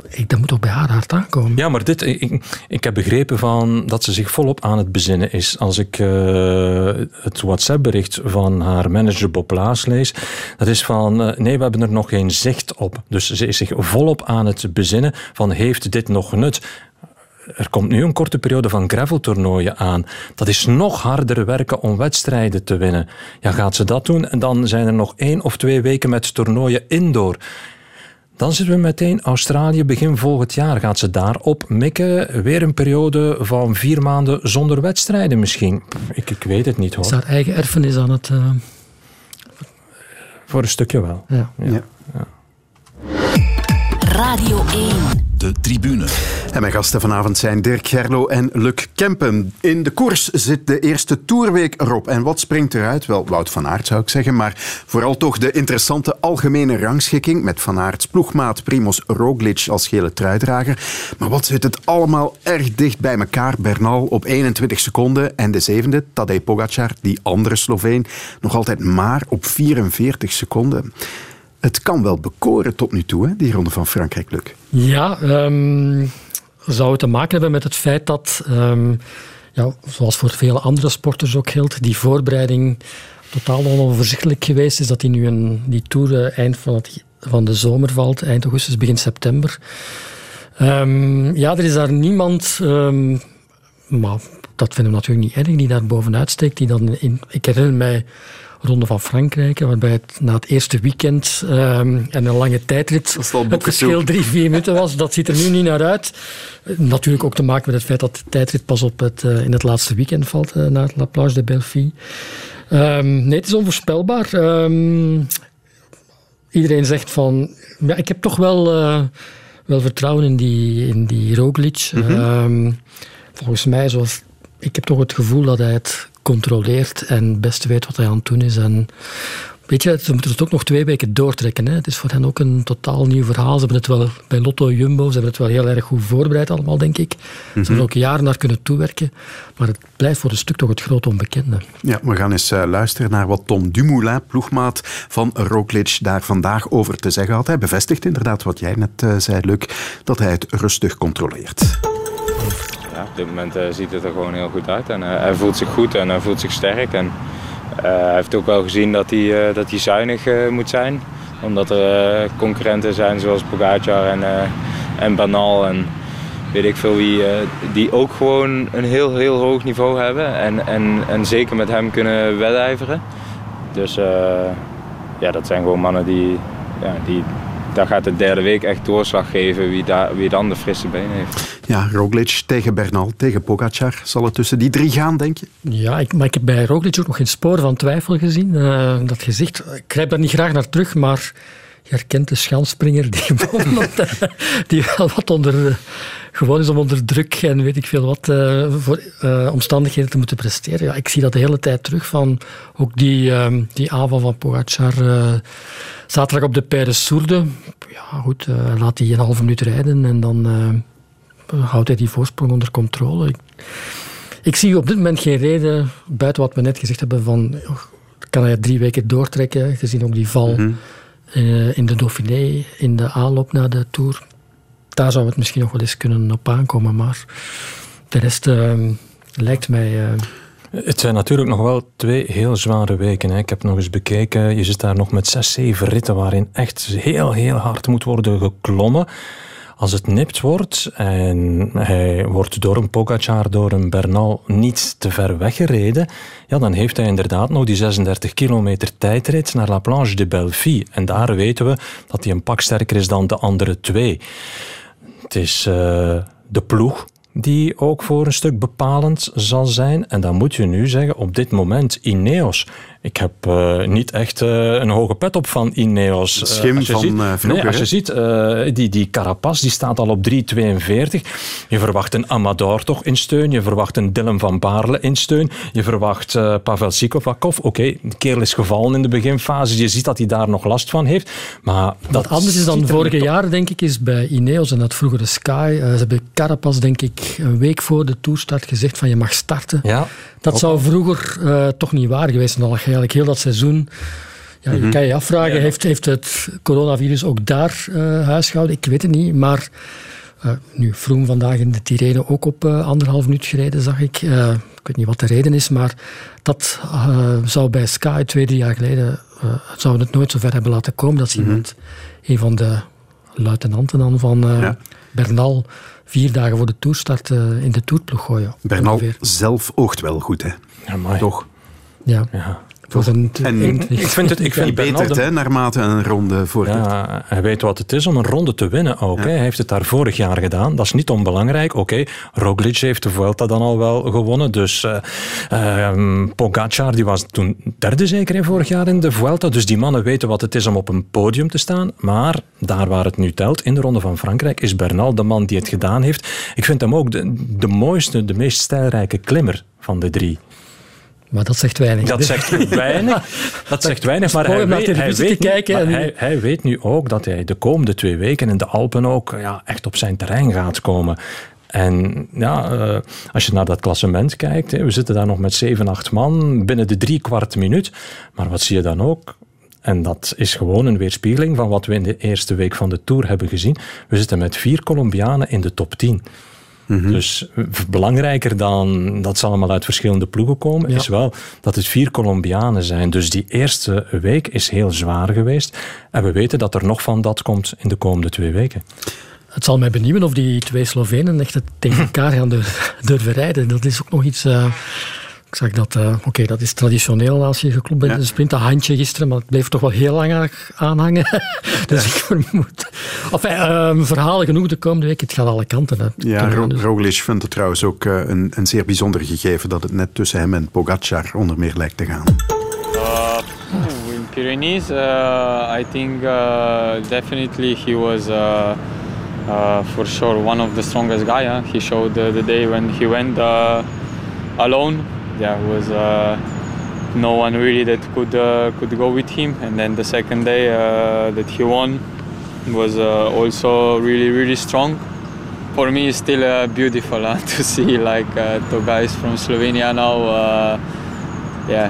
ik, dat moet toch bij haar hard aankomen? Ja, maar dit, ik, ik heb begrepen van dat ze zich volop aan het bezinnen is. Als ik uh, het WhatsApp-bericht van haar manager Bob Laas lees, dat is van uh, nee, we hebben er nog geen zicht op. Dus ze is zich volop aan het bezinnen van heeft dit nog nut? Er komt nu een korte periode van graveltoernooien aan. Dat is nog harder werken om wedstrijden te winnen. Ja, gaat ze dat doen? En dan zijn er nog één of twee weken met toernooien indoor. Dan zitten we meteen Australië begin volgend jaar. Gaat ze daarop mikken? Weer een periode van vier maanden zonder wedstrijden misschien? Ik, ik weet het niet hoor. Is haar eigen erfenis aan het... Uh... Voor een stukje wel. Ja. ja. ja. Radio 1. De tribune. En mijn gasten vanavond zijn Dirk Gerlo en Luc Kempen. In de koers zit de eerste toerweek erop. En wat springt eruit? Wel, Wout van Aert zou ik zeggen, maar vooral toch de interessante algemene rangschikking met Van Aerts ploegmaat Primoz Roglic als gele truidrager. Maar wat zit het allemaal erg dicht bij elkaar? Bernal op 21 seconden en de zevende, Tadej Pogacar, die andere Sloveen, nog altijd maar op 44 seconden. Het kan wel bekoren tot nu toe, hè, die ronde van Frankrijk, Luc. Ja, um, zou het te maken hebben met het feit dat, um, ja, zoals voor vele andere sporters ook geldt, die voorbereiding totaal onoverzichtelijk geweest is. Dat die nu een, die tour uh, eind van, van de zomer valt, eind augustus, begin september. Um, ja, er is daar niemand, maar dat vinden we natuurlijk niet erg, die daar bovenuit steekt. Die dan in, ik herinner mij Ronde van Frankrijk, waarbij het na het eerste weekend um, en een lange tijdrit het verschil drie, vier minuten was. Dat ziet er nu niet naar uit. Natuurlijk ook te maken met het feit dat de tijdrit pas op het, uh, in het laatste weekend valt, uh, naar La Plage de Belleville. Um, nee, het is onvoorspelbaar. Um, iedereen zegt van, ja, ik heb toch wel, uh, wel vertrouwen in die, in die Roglic. Mm -hmm. volgens mij, zoals, ik heb toch het gevoel dat hij het controleert en het beste weet wat hij aan het doen is. En weet je, ze moeten het ook nog twee weken doortrekken. Hè. Het is voor hen ook een totaal nieuw verhaal. Ze hebben het wel bij Lotto Jumbo, ze hebben het wel heel erg goed voorbereid allemaal, denk ik. Ze hebben er ook jaren naar kunnen toewerken. Maar het blijft voor een stuk toch het grote onbekende. Ja, we gaan eens uh, luisteren naar wat Tom Dumoulin, ploegmaat van Roglic, daar vandaag over te zeggen had. Hij bevestigt inderdaad wat jij net uh, zei, Luc, dat hij het rustig controleert. Op dit moment uh, ziet het er gewoon heel goed uit. En uh, hij voelt zich goed en hij voelt zich sterk. En hij heeft ook wel gezien dat hij, dat hij zuinig moet zijn. Omdat er concurrenten zijn zoals Pogacar en, en Banal en weet ik veel wie, die ook gewoon een heel, heel hoog niveau hebben. En, en, en zeker met hem kunnen wedijveren. Dus ja, dat zijn gewoon mannen die, ja, die, daar gaat de derde week echt doorslag geven wie, daar, wie dan de frisse benen heeft. Ja, Roglic tegen Bernal, tegen Pogacar. Zal het tussen die drie gaan, denk je? Ja, ik, maar ik heb bij Roglic ook nog geen spoor van twijfel gezien. Uh, dat gezicht, ik grijp daar niet graag naar terug, maar je herkent de schansspringer die, die wel wat onder, gewoon is om onder druk en weet ik veel wat uh, voor omstandigheden te moeten presteren. Ja, ik zie dat de hele tijd terug van ook die, uh, die aanval van Pogacar zaterdag op de Père Sourde. Ja, goed, laat hij een halve minuut rijden en dan houdt hij die voorsprong onder controle. Ik, ik, zie op dit moment geen reden, buiten wat we net gezegd hebben, van kan hij drie weken doortrekken, gezien ook die val. Mhm. Uh, in de Dauphiné, in de aanloop naar de Tour. Daar zou het misschien nog wel eens kunnen op aankomen, maar de rest uh, lijkt mij... Uh... Het zijn natuurlijk nog wel twee heel zware weken. Hè. Ik heb nog eens bekeken, je zit daar nog met zes, zeven ritten waarin echt heel, heel hard moet worden geklommen. Als het nipt wordt en hij wordt door een Pogacar, door een Bernal niet te ver weggereden, ja, dan heeft hij inderdaad nog die 36 kilometer tijdrit naar La Planche de Belleville. En daar weten we dat hij een pak sterker is dan de andere twee. Het is uh, de ploeg die ook voor een stuk bepalend zal zijn. En dan moet je nu zeggen, op dit moment, Ineos ik heb uh, niet echt uh, een hoge pet op van Ineos. Schim uh, van ziet, vroeger. Nee, als je ziet, die, die Carapaz die staat al op 3,42. Je verwacht een Amador toch in steun. Je verwacht een Dylan van Baarle in steun. Je verwacht Pavel Sikovakov. Oké, okay, de kerel is gevallen in de beginfase. Je ziet dat hij daar nog last van heeft. Maar dat Wat anders is dan vorige jaar, denk ik, is bij Ineos en dat vroegere Sky. ze hebben Carapaz, denk ik, een week voor de toerstart gezegd van je mag starten. Ja. Dat zou vroeger toch niet waar geweest zijn eigenlijk heel dat seizoen. Ja, Je mhm. kan je afvragen, heeft, heeft het coronavirus ook daar uh, huisgehouden? Ik weet het niet, maar uh, nu, Vroom vandaag in de Tirreno ook op uh, anderhalf minuut gereden, zag ik. ik weet niet wat de reden is, maar dat zou bij Sky twee, drie jaar geleden, zou het nooit zo ver hebben laten komen dat ze mm een van de luitenanten dan van Bernal, vier dagen voor de toerstart in de toerploeg gooien. Bernal zelf oogt wel goed, hè? Ja, Toch? Ja. ja. En ik vind het ik vind beter hè, naarmate een ronde vordert. Ja, hij weet wat het is om een ronde te winnen ook. Hij heeft het daar vorig jaar gedaan. Dat is niet onbelangrijk. Oké, Roglic heeft de Vuelta dan al wel gewonnen. Dus uh, Pogacar die was toen derde zeker in vorig jaar in de Vuelta. Dus die mannen weten wat het is om op een podium te staan. Maar daar waar het nu telt, in de ronde van Frankrijk, is Bernal de man die het gedaan heeft. Ik vind hem ook de, de mooiste, de meest stijlrijke klimmer van de drie. Maar dat zegt weinig. Dat zegt weinig. Dat zegt weinig, maar hij weet, hij, weet nu, hij, hij, weet nu ook dat hij de komende twee weken in de Alpen ook ja, echt op zijn terrein gaat komen. En ja, uh, als je naar dat klassement kijkt, hè, we zitten daar nog met 7, 8 man binnen de drie kwart minuut. Maar wat zie je dan ook? En dat is gewoon een weerspiegeling van wat we in de eerste week van de Tour hebben gezien. We zitten met vier Colombianen in de top 10. Mhm. Dus belangrijker dan dat ze allemaal uit verschillende ploegen komen, is wel dat het vier Colombianen zijn. Dus die eerste week is heel zwaar geweest. En we weten dat er nog van dat komt in de komende twee weken. Het zal mij benieuwen of die twee Slovenen echt tegen elkaar gaan durven rijden. Dat is ook nog iets. Uh, ik zag dat, uh, oké, dat is traditioneel als je geklopt bent in de sprint. Dat handje gisteren, maar het bleef toch wel heel lang aanhangen. dus ik vermoed. Enfin, uh, verhalen genoeg de komende week. Het gaat alle kanten uit. Ja, Ro dus. Roglic vindt het trouwens ook uh, een, een, zeer bijzonder gegeven dat het net tussen hem en Pogacar onder meer lijkt te gaan. Uh, in Pyrenees, uh, I think uh, definitely he was uh, uh, for sure one of the strongest guy. Huh? He showed the, the day when he went uh, alone. Yeah, was uh, no one really that could uh, could go with him. And then the second day uh, that he won was uh, also really really strong. For me, it's still uh, beautiful to see like two guys from Slovenia now, yeah,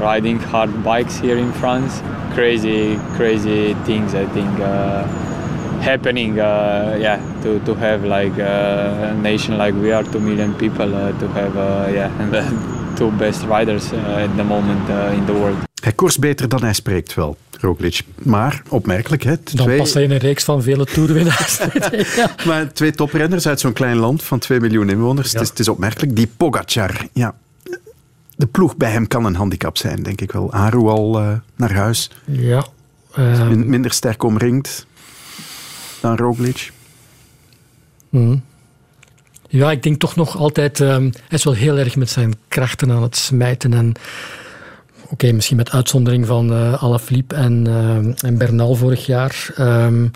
riding hard bikes here in France. Crazy, crazy things. I think happening uh, yeah to, to have like uh, a nation like we are 2 million people uh, to have yeah and two best riders uh, at the moment uh, in the world. Hij koerst beter dan hij spreekt wel, Roglic. Maar opmerkelijk, hè? Dan twee... past hij in een reeks van vele toerwinnaars. ja. Maar twee toprenners uit zo'n klein land van 2 miljoen inwoners. Het, is, het, is, opmerkelijk. Die Pogacar, ja. De ploeg bij hem kan een handicap zijn, denk ik wel. Aru al uh, naar huis. Ja. Um... Minder sterk omringd dan Roglic. Mm. Ja, ik denk toch nog altijd... Um, hij is wel heel erg met zijn krachten aan het smijten en Oké, misschien met uitzondering van uh, Alaphilippe en, uh, en Bernal vorig jaar. Um,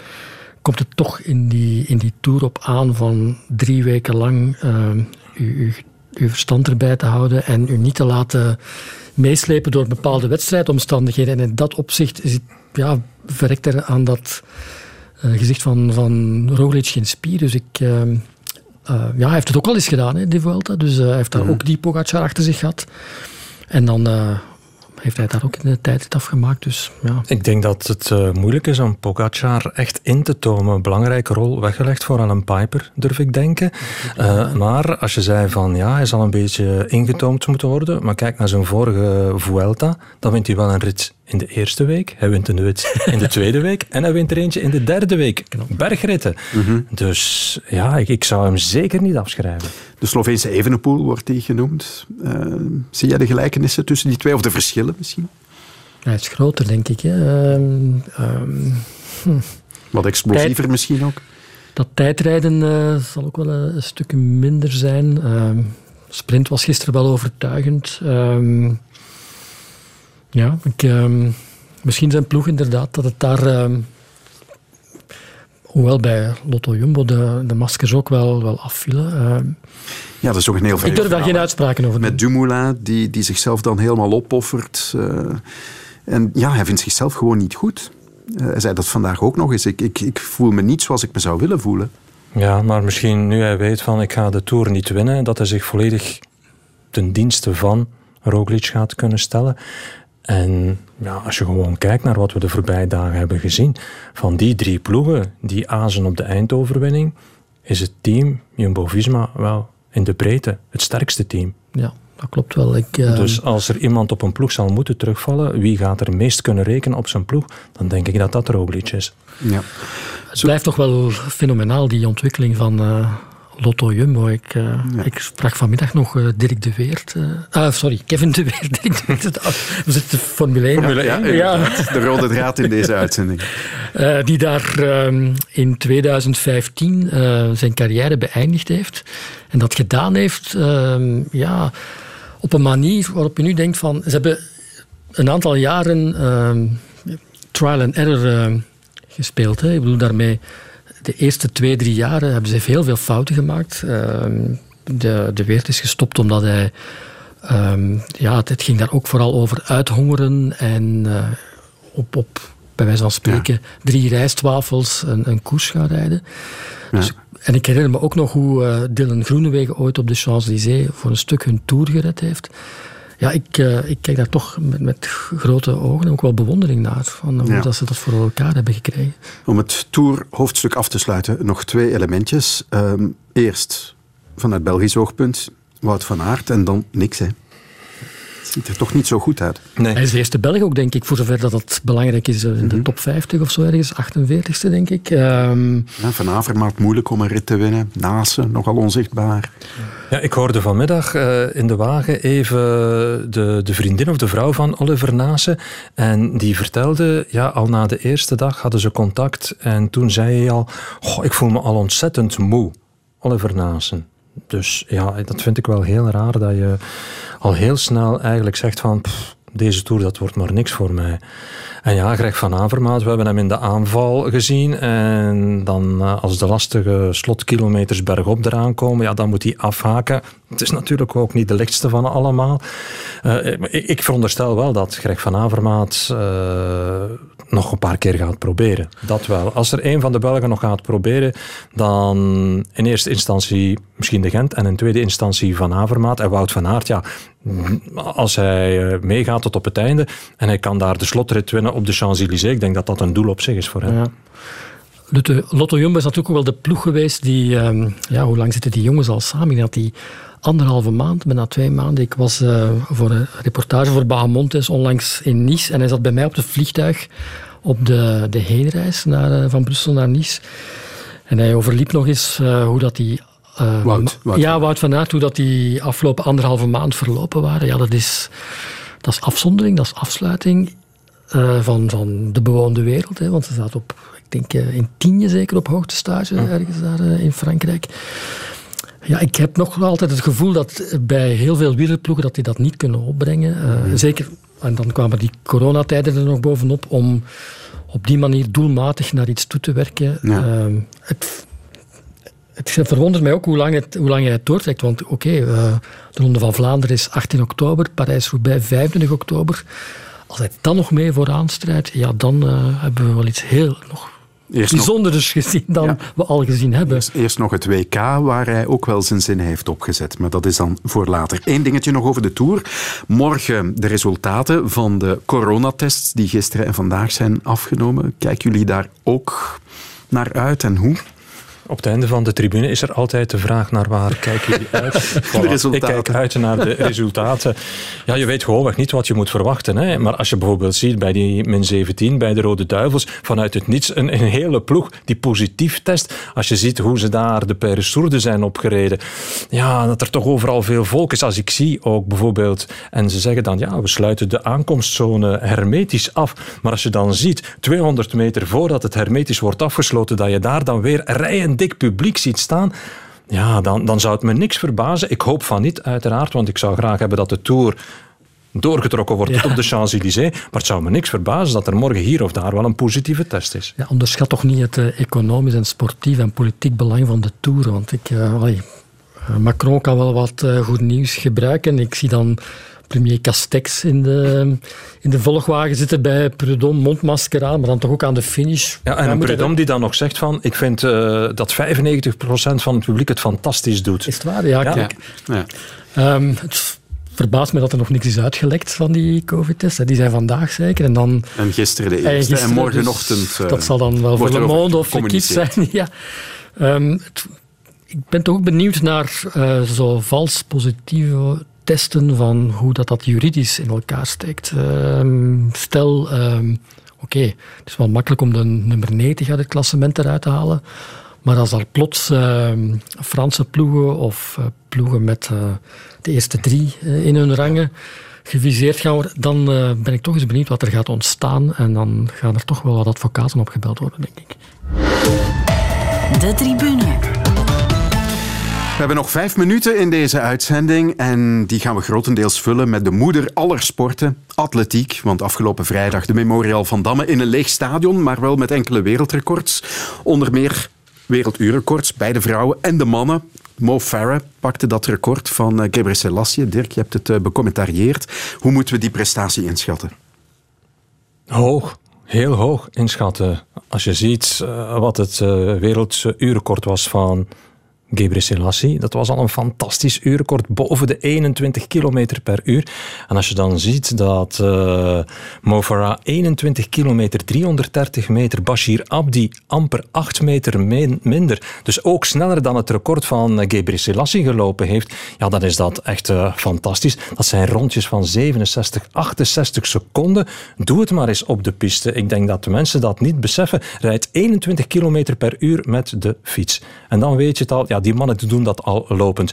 komt het toch in die, in die tour op aan van drie weken lang uw, uw verstand erbij te houden en u niet te laten meeslepen door bepaalde wedstrijdomstandigheden. En in dat opzicht is het, ja, verrekt er aan dat gezicht van, van Roglic geen spier. Dus ik... Ehm, ja, hij heeft het ook al eens gedaan, hè, die Vuelta. Dus hij heeft daar mhm. ook die Pogacar achter zich gehad. En dan heeft hij daar ook in de tijd afgemaakt. Dus, ja. Ik denk dat het uh, moeilijk is om Pogacar echt in te tomen. Een belangrijke rol weggelegd voor Alan Piper, durf ik denken. Uh, maar als je zei van ja, hij zal een beetje ingetoomd moeten worden. Maar kijk naar zijn vorige Vuelta, dan wint hij wel een rit in de eerste week. Hij wint een rit in de tweede week. En hij wint er eentje in de derde week. Bergritten. Mhm. Dus ja, ik, ik, zou hem zeker niet afschrijven. De Sloveense Evenepoel wordt die genoemd. Uh, zie jij de gelijkenissen tussen die twee, of de verschillen misschien? Hij is groter, denk ik. Hè. Um, hm. Wat explosiever misschien ook? Dat tijdrijden uh, zal ook wel een, stuk minder zijn. Uh, sprint was gisteren wel overtuigend. Ja, ik, misschien zijn ploeg inderdaad dat het daar. Hoewel bij Lotto Jumbo de, de maskers ook wel, wel afvielen. Uh, ja, dat is ook een heel Ik durf daar geen uitspraken over Met Dumoulin, die, die zichzelf dan helemaal opoffert. Uh, en ja, hij vindt zichzelf gewoon niet goed. Uh, hij zei dat vandaag ook nog eens. Ik, ik, ik voel me niet zoals ik me zou willen voelen. Ja, maar misschien nu hij weet van ik ga de Tour niet winnen, dat hij zich volledig ten dienste van Roglic gaat kunnen stellen. En ja, als je gewoon kijkt naar wat we de voorbije dagen hebben gezien, van die drie ploegen die azen op de eindoverwinning, is het team Jumbo-Visma wel in de breedte het sterkste team. Ja, dat klopt wel. Ik, uh... Dus als er iemand op een ploeg zal moeten terugvallen, wie gaat er meest kunnen rekenen op zijn ploeg, dan denk ik dat dat Roglic is. Ja. Het blijft toch wel fenomenaal, die ontwikkeling van, uh, Lotto Jumbo. Ik, uh, ik sprak vanmiddag nog uh, Dirk de Weert. Uh, ah, sorry, Kevin de Weert. Dirk de Weert. We zitten Formule 1. Formule, ja, ja. De rode draad in deze uitzending. die daar um, in 2015 zijn carrière beëindigd heeft. En dat gedaan heeft um, ja, op een manier waarop je nu denkt van... Ze hebben een aantal jaren um, trial and error gespeeld. Hè. Ik bedoel daarmee de eerste twee, drie jaren hebben ze heel veel fouten gemaakt. Ehm, de, de Weert is gestopt omdat hij... Um, ja, het, ging daar ook vooral over uithongeren en uh, op, op, bij wijze van spreken, drie rijstwafels een, een koers gaan rijden. Dus, en ik herinner me ook nog hoe uh, Dylan Groenewegen ooit op de Champs-Élysées voor een stuk hun tour gered heeft. Ja, ik, uh, ik kijk daar toch met, met, grote ogen en ook wel bewondering naar. Van hoe dat ze dat voor elkaar hebben gekregen. Om het Tour-hoofdstuk af te sluiten, nog twee elementjes. Um, eerst, vanuit Belgisch oogpunt, Wout van Aert en dan niks. Hè ziet er toch niet zo goed uit. Nee. Hij is de eerste Belg ook, denk ik, voor zover dat dat belangrijk is. In de mhm. top 50 of zo ergens, 48ste, denk ik. Um... Ja, van Avermaat moeilijk om een rit te winnen. Nase, nogal onzichtbaar. Ja, ik hoorde vanmiddag uh, in de wagen even de, de vriendin of de vrouw van Oliver Nase. En die vertelde, ja, al na de eerste dag hadden ze contact. En toen zei hij al, ik voel me al ontzettend moe. Oliver Nase. Dus ja, dat vind ik wel heel raar dat je al heel snel eigenlijk zegt van deze Tour dat wordt maar niks voor mij. En ja, Greg van Avermaat, we hebben hem in de aanval gezien. En dan eh, als de lastige slotkilometers bergop eraan komen, ja, dan moet hij afhaken. Het is natuurlijk ook niet de lichtste van allemaal. Uh, ik, veronderstel wel dat Greg van Avermaat uh, nog een paar keer gaat proberen. Dat wel. Als er een van de Belgen nog gaat proberen, dan in eerste instantie misschien de Gent en in tweede instantie Van Avermaat en Wout van Aert. Ja, als hij meegaat tot op het einde en hij kan daar de slotrit winnen op de Champs-Élysées. Ik denk dat dat een doel op zich is voor hem. Ja. De Lotto Jumbo is natuurlijk ook wel de ploeg geweest die... Um, ja, hoe lang zitten die jongens al samen? Dat die anderhalve maand, bijna twee maanden. Ik was uh, voor een reportage voor Bahamontes onlangs in Nice en hij zat bij mij op het vliegtuig op de, de heenreis naar, van Brussel naar Nice. En hij overliep nog eens hoe dat die uh, Wout, Wout, Ja, Wout van Aert, hoe dat die afgelopen anderhalve maand verlopen waren. Ja, dat is, dat is afzondering, dat is afsluiting uh, van, van de bewoonde wereld. Hè, want ze staat op, ik denk uh, in Tienje zeker op hoogtestage, ja. ergens daar in Frankrijk. Ja, ik heb nog altijd het gevoel dat bij heel veel wielerploegen dat die dat niet kunnen opbrengen. Mm. Zeker, en dan kwamen die coronatijden er nog bovenop, om op die manier doelmatig naar iets toe te werken. Ja. Ehm, het, het verwondert mij ook hoe lang, het, hoe lang hij het doortrekt. Want oké, okay, uh, de Ronde van Vlaanderen is 18 oktober, Parijs-Roubaix 25 oktober. Als hij dan nog mee vooraan strijdt, ja, dan hebben we wel iets heel nog Eerst bijzonders nog, gezien dan ja. we al gezien hebben. Eerst, eerst, nog het WK, waar hij ook wel zijn zin heeft opgezet. Maar dat is dan voor later. Eén dingetje nog over de Tour. Morgen de resultaten van de coronatests die gisteren en vandaag zijn afgenomen. Kijken jullie daar ook naar uit en hoe? Op het einde van de tribune is er altijd de vraag naar waar kijken jullie uit? Voilà. Ik kijk uit naar de resultaten. Ja, je weet gewoonweg niet wat je moet verwachten. Hè? Maar als je bijvoorbeeld ziet bij die min 17, bij de Rode Duivels, vanuit het niets een, een hele ploeg die positief test. Als je ziet hoe ze daar de Peresourde zijn opgereden. Ja, dat er toch overal veel volk is. Als ik zie ook bijvoorbeeld, en ze zeggen dan, ja, we sluiten de aankomstzone hermetisch af. Maar als je dan ziet, 200 meter voordat het hermetisch wordt afgesloten, dat je daar dan weer rijen dik publiek ziet staan, ja, dan, dan zou het me niks verbazen. Ik hoop van niet, uiteraard, want ik zou graag hebben dat de Tour doorgetrokken wordt ja. op de Champs-Élysées. Maar het zou me niks verbazen dat er morgen hier of daar wel een positieve test is. Ja, onderschat toch niet het uh, economisch en sportief en politiek belang van de Tour. Want ik, uh, allee, Macron kan wel wat uh, goed nieuws gebruiken. Ik zie dan premier Castex in de, in de volgwagen zitten bij Prudhomme, mondmasker aan, maar dan toch ook aan de finish. Ja, en een Prudhomme die dan nog zegt van, ik vind uh, dat 95% van het publiek het fantastisch doet. Is het waar? Ja, ja. kijk. Ja. Um, het verbaast me dat er nog niks is uitgelekt van die covid-tests. Die zijn vandaag zeker. En, dan, en gisteren de eerste. En, gisteren, en morgenochtend... Dus, uh, dat zal dan wel voor Le Monde of L'Equipe zijn. ja. Um, het, ik ben toch ook benieuwd naar uh, zo vals positieve testen van hoe dat, dat juridisch in elkaar steekt. Uh, stel, uh, oké, het is wel makkelijk om de nummer 90 uit het klassement eruit te halen. Maar als er plots uh, Franse ploegen of uh, ploegen met uh, de eerste drie in hun rangen geviseerd gaan worden, dan ben ik toch eens benieuwd wat er gaat ontstaan. En dan gaan er toch wel wat advocaten opgebeld worden, denk ik. De tribune. We hebben nog vijf minuten in deze uitzending en die gaan we grotendeels vullen met de moeder aller sporten, atletiek. Want afgelopen vrijdag de Memorial van Damme in een leeg stadion, maar wel met enkele wereldrecords. Onder meer werelduurrecords bij de vrouwen en de mannen. Mo Farah pakte dat record van uh, Gebre Selassie. Dirk, je hebt het uh, becommentarieerd. Hoe moeten we die prestatie inschatten? Hoog. Heel hoog inschatten. Als je ziet uh, wat het werelduurrecord was van Gebre Selassie. Dat was al een fantastisch uurrecord, boven de 21 km per uur. En als je dan ziet dat uh, Mo Farah 21 kilometer, 330 meter, Bashir Abdi amper 8 meter minder, dus ook sneller dan het record van uh, Gebre Selassie gelopen heeft, ja, dan is dat echt uh, fantastisch. Dat zijn rondjes van 67, 68 seconden. Doe het maar eens op de piste. Ik denk dat de mensen dat niet beseffen. Rijdt 21 kilometer per uur met de fiets. En dan weet je het al, ja, die mannen doen dat al lopend.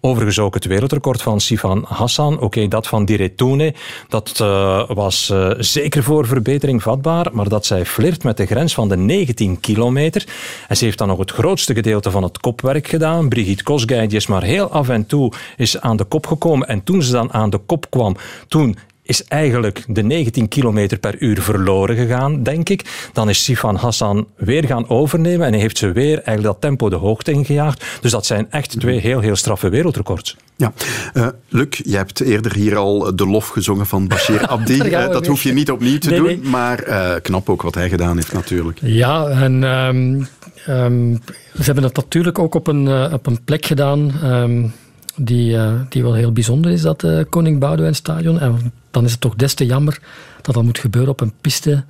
Overigens ook het wereldrecord van Sifan Hassan. Oké, dat van Diretune. Dat uh, was uh, zeker voor verbetering vatbaar. Maar dat zij flirt met de grens van de 19 kilometer. En ze heeft dan nog het grootste gedeelte van het kopwerk gedaan. Brigitte Kosgei is maar heel af en toe is aan de kop gekomen. En toen ze dan aan de kop kwam, toen is eigenlijk de 19 km per uur verloren gegaan, denk ik. Dan is Sifan Hassan weer gaan overnemen en heeft ze weer eigenlijk dat tempo de hoogte ingejaagd. Dus dat zijn echt twee heel, heel straffe wereldrecords. Ja, uh, Luc, je hebt eerder hier al de lof gezongen van Bashir Abdi. uh, dat hoef je niet opnieuw te nee, doen, nee. maar uh, knap ook wat hij gedaan heeft natuurlijk. Ja, en um, um, ze hebben dat natuurlijk ook op een, op een plek gedaan... Um, die, uh, die wel heel bijzonder is, dat uh, Koning Boudewijn Stadion. En dan is het toch des te jammer dat dat moet gebeuren op een piste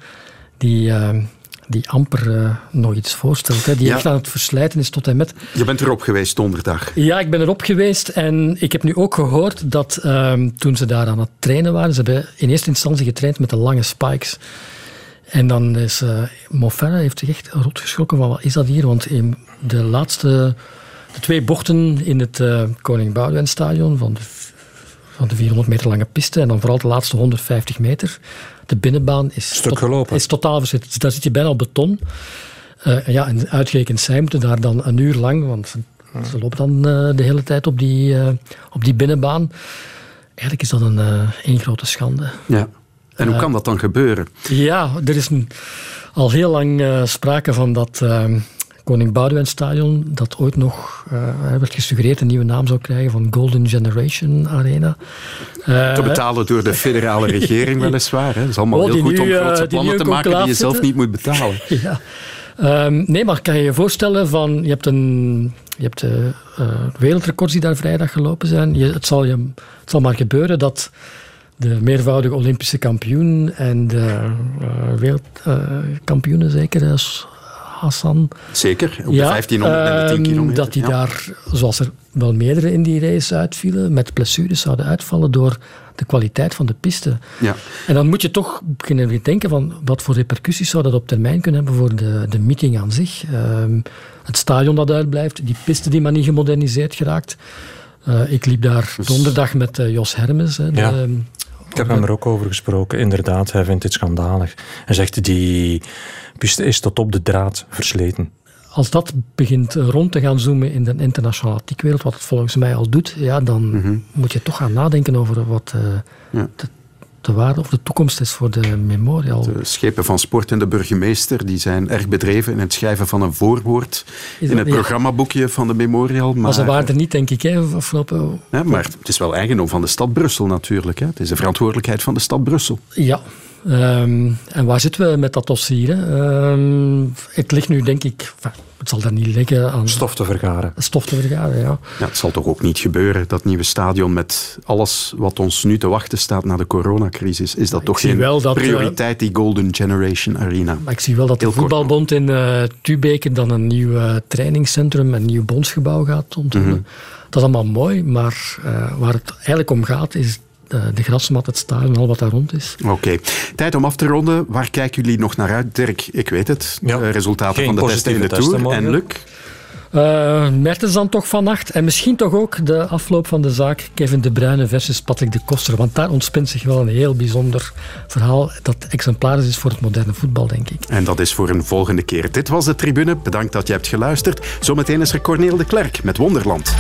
die, uh, die amper nog iets voorstelt. Hè. Die ja. echt aan het verslijten is tot en met. Je bent erop geweest donderdag. Ja, ik ben erop geweest. En ik heb nu ook gehoord dat um, toen ze daar aan het trainen waren, ze hebben in eerste instantie getraind met de lange spikes. En dan is uh, Moffera heeft zich echt rot geschrokken van wat is dat hier? Want in de laatste, de twee bochten in het uh, Koning Boudewijn stadion van de, van de 400 meter lange piste en dan vooral de laatste 150 meter, de binnenbaan is, Stuk gelopen. is totaal verzet. Daar zit je bijna op beton. Uh, ja, en uitgerekend zij moeten daar dan een uur lang, want ze lopen dan de hele tijd op die, op die binnenbaan. Eigenlijk is dat een één grote schande. Ja. En hoe kan dat dan gebeuren? Ja, er is een, al heel lang sprake van dat uh, Koning Boudewijn Stadion, dat ooit nog uh, werd gesuggereerd een nieuwe naam zou krijgen van Golden Generation Arena. te betalen door de federale regering weliswaar. Hè. Dat is allemaal oh, heel goed nu, om grote plannen te maken die je zelf niet moet betalen. ja. Um, nee, maar kan je je voorstellen van, je hebt een... Je hebt de wereldrecords die daar vrijdag gelopen zijn. Je, het, zal je, het zal maar gebeuren dat de meervoudige Olympische kampioen en de uh, wereldkampioenen, zeker, Hassan. Zeker, op de 1500 en de 10 ehm, kilometer. Dat die daar, zoals er wel meerdere in die race uitvielen, met blessures zouden uitvallen door de kwaliteit van de piste. Ja. En dan moet je toch beginnen denken van wat voor repercussies zou dat op termijn kunnen hebben voor de, de meeting aan zich. Um, het stadion dat uitblijft, die piste die maar niet gemoderniseerd geraakt. Uh, ik liep daar dus- donderdag met uh, Jos Hermes, de, ja. Ik heb hem er ook over gesproken. Inderdaad, hij vindt dit schandalig. Hij zegt, die piste is tot op de draad versleten. Als dat begint rond te gaan zoomen in de internationale atletiekwereld, wat het volgens mij al doet, ja, dan mm -hmm. moet je toch gaan nadenken over wat uh, ja. de de waarde of de toekomst is voor de memorial. De schepen van sport en de burgemeester die zijn erg bedreven in het schrijven van een voorwoord in het ja. programmaboekje van de memorial. Maar, maar ze waren er niet, denk ik, hè, afgelopen... Ja, maar het is wel eigendom van de stad Brussel natuurlijk. Hè. Het is de verantwoordelijkheid van de stad Brussel. Ja, Um, en waar zitten we met dat dossier? Um, het ligt nu, denk ik, het zal daar niet liggen aan... Stof te vergaren. Stof te vergaren, ja. ja. Het zal toch ook niet gebeuren, dat nieuwe stadion met alles wat ons nu te wachten staat na de coronacrisis. Is dat toch geen dat, prioriteit, die Golden Generation Arena? Maar ik zie wel dat Heel de voetbalbond in uh, Tubeke dan een nieuw uh, trainingscentrum, een nieuw bondsgebouw gaat ontwikkelen. Mm -hmm. Dat is allemaal mooi, maar uh, waar het eigenlijk om gaat is de, de grasmat, het stadion, al wat daar rond is. Oké. Okay. Tijd om af te ronden. Waar kijken jullie nog naar uit? Dirk, ik weet het. Ja. De resultaten Geen van de testen in de Tour. En Luc? Uh, Mertens dan toch vannacht. En misschien toch ook de afloop van de zaak Kevin De Bruyne versus Patrick de Koster. Want daar ontspint zich wel een heel bijzonder verhaal dat exemplarisch is voor het moderne voetbal, denk ik. En dat is voor een volgende keer. Dit was de Tribune. Bedankt dat je hebt geluisterd. Zometeen is er Corneel de Klerk met Wonderland.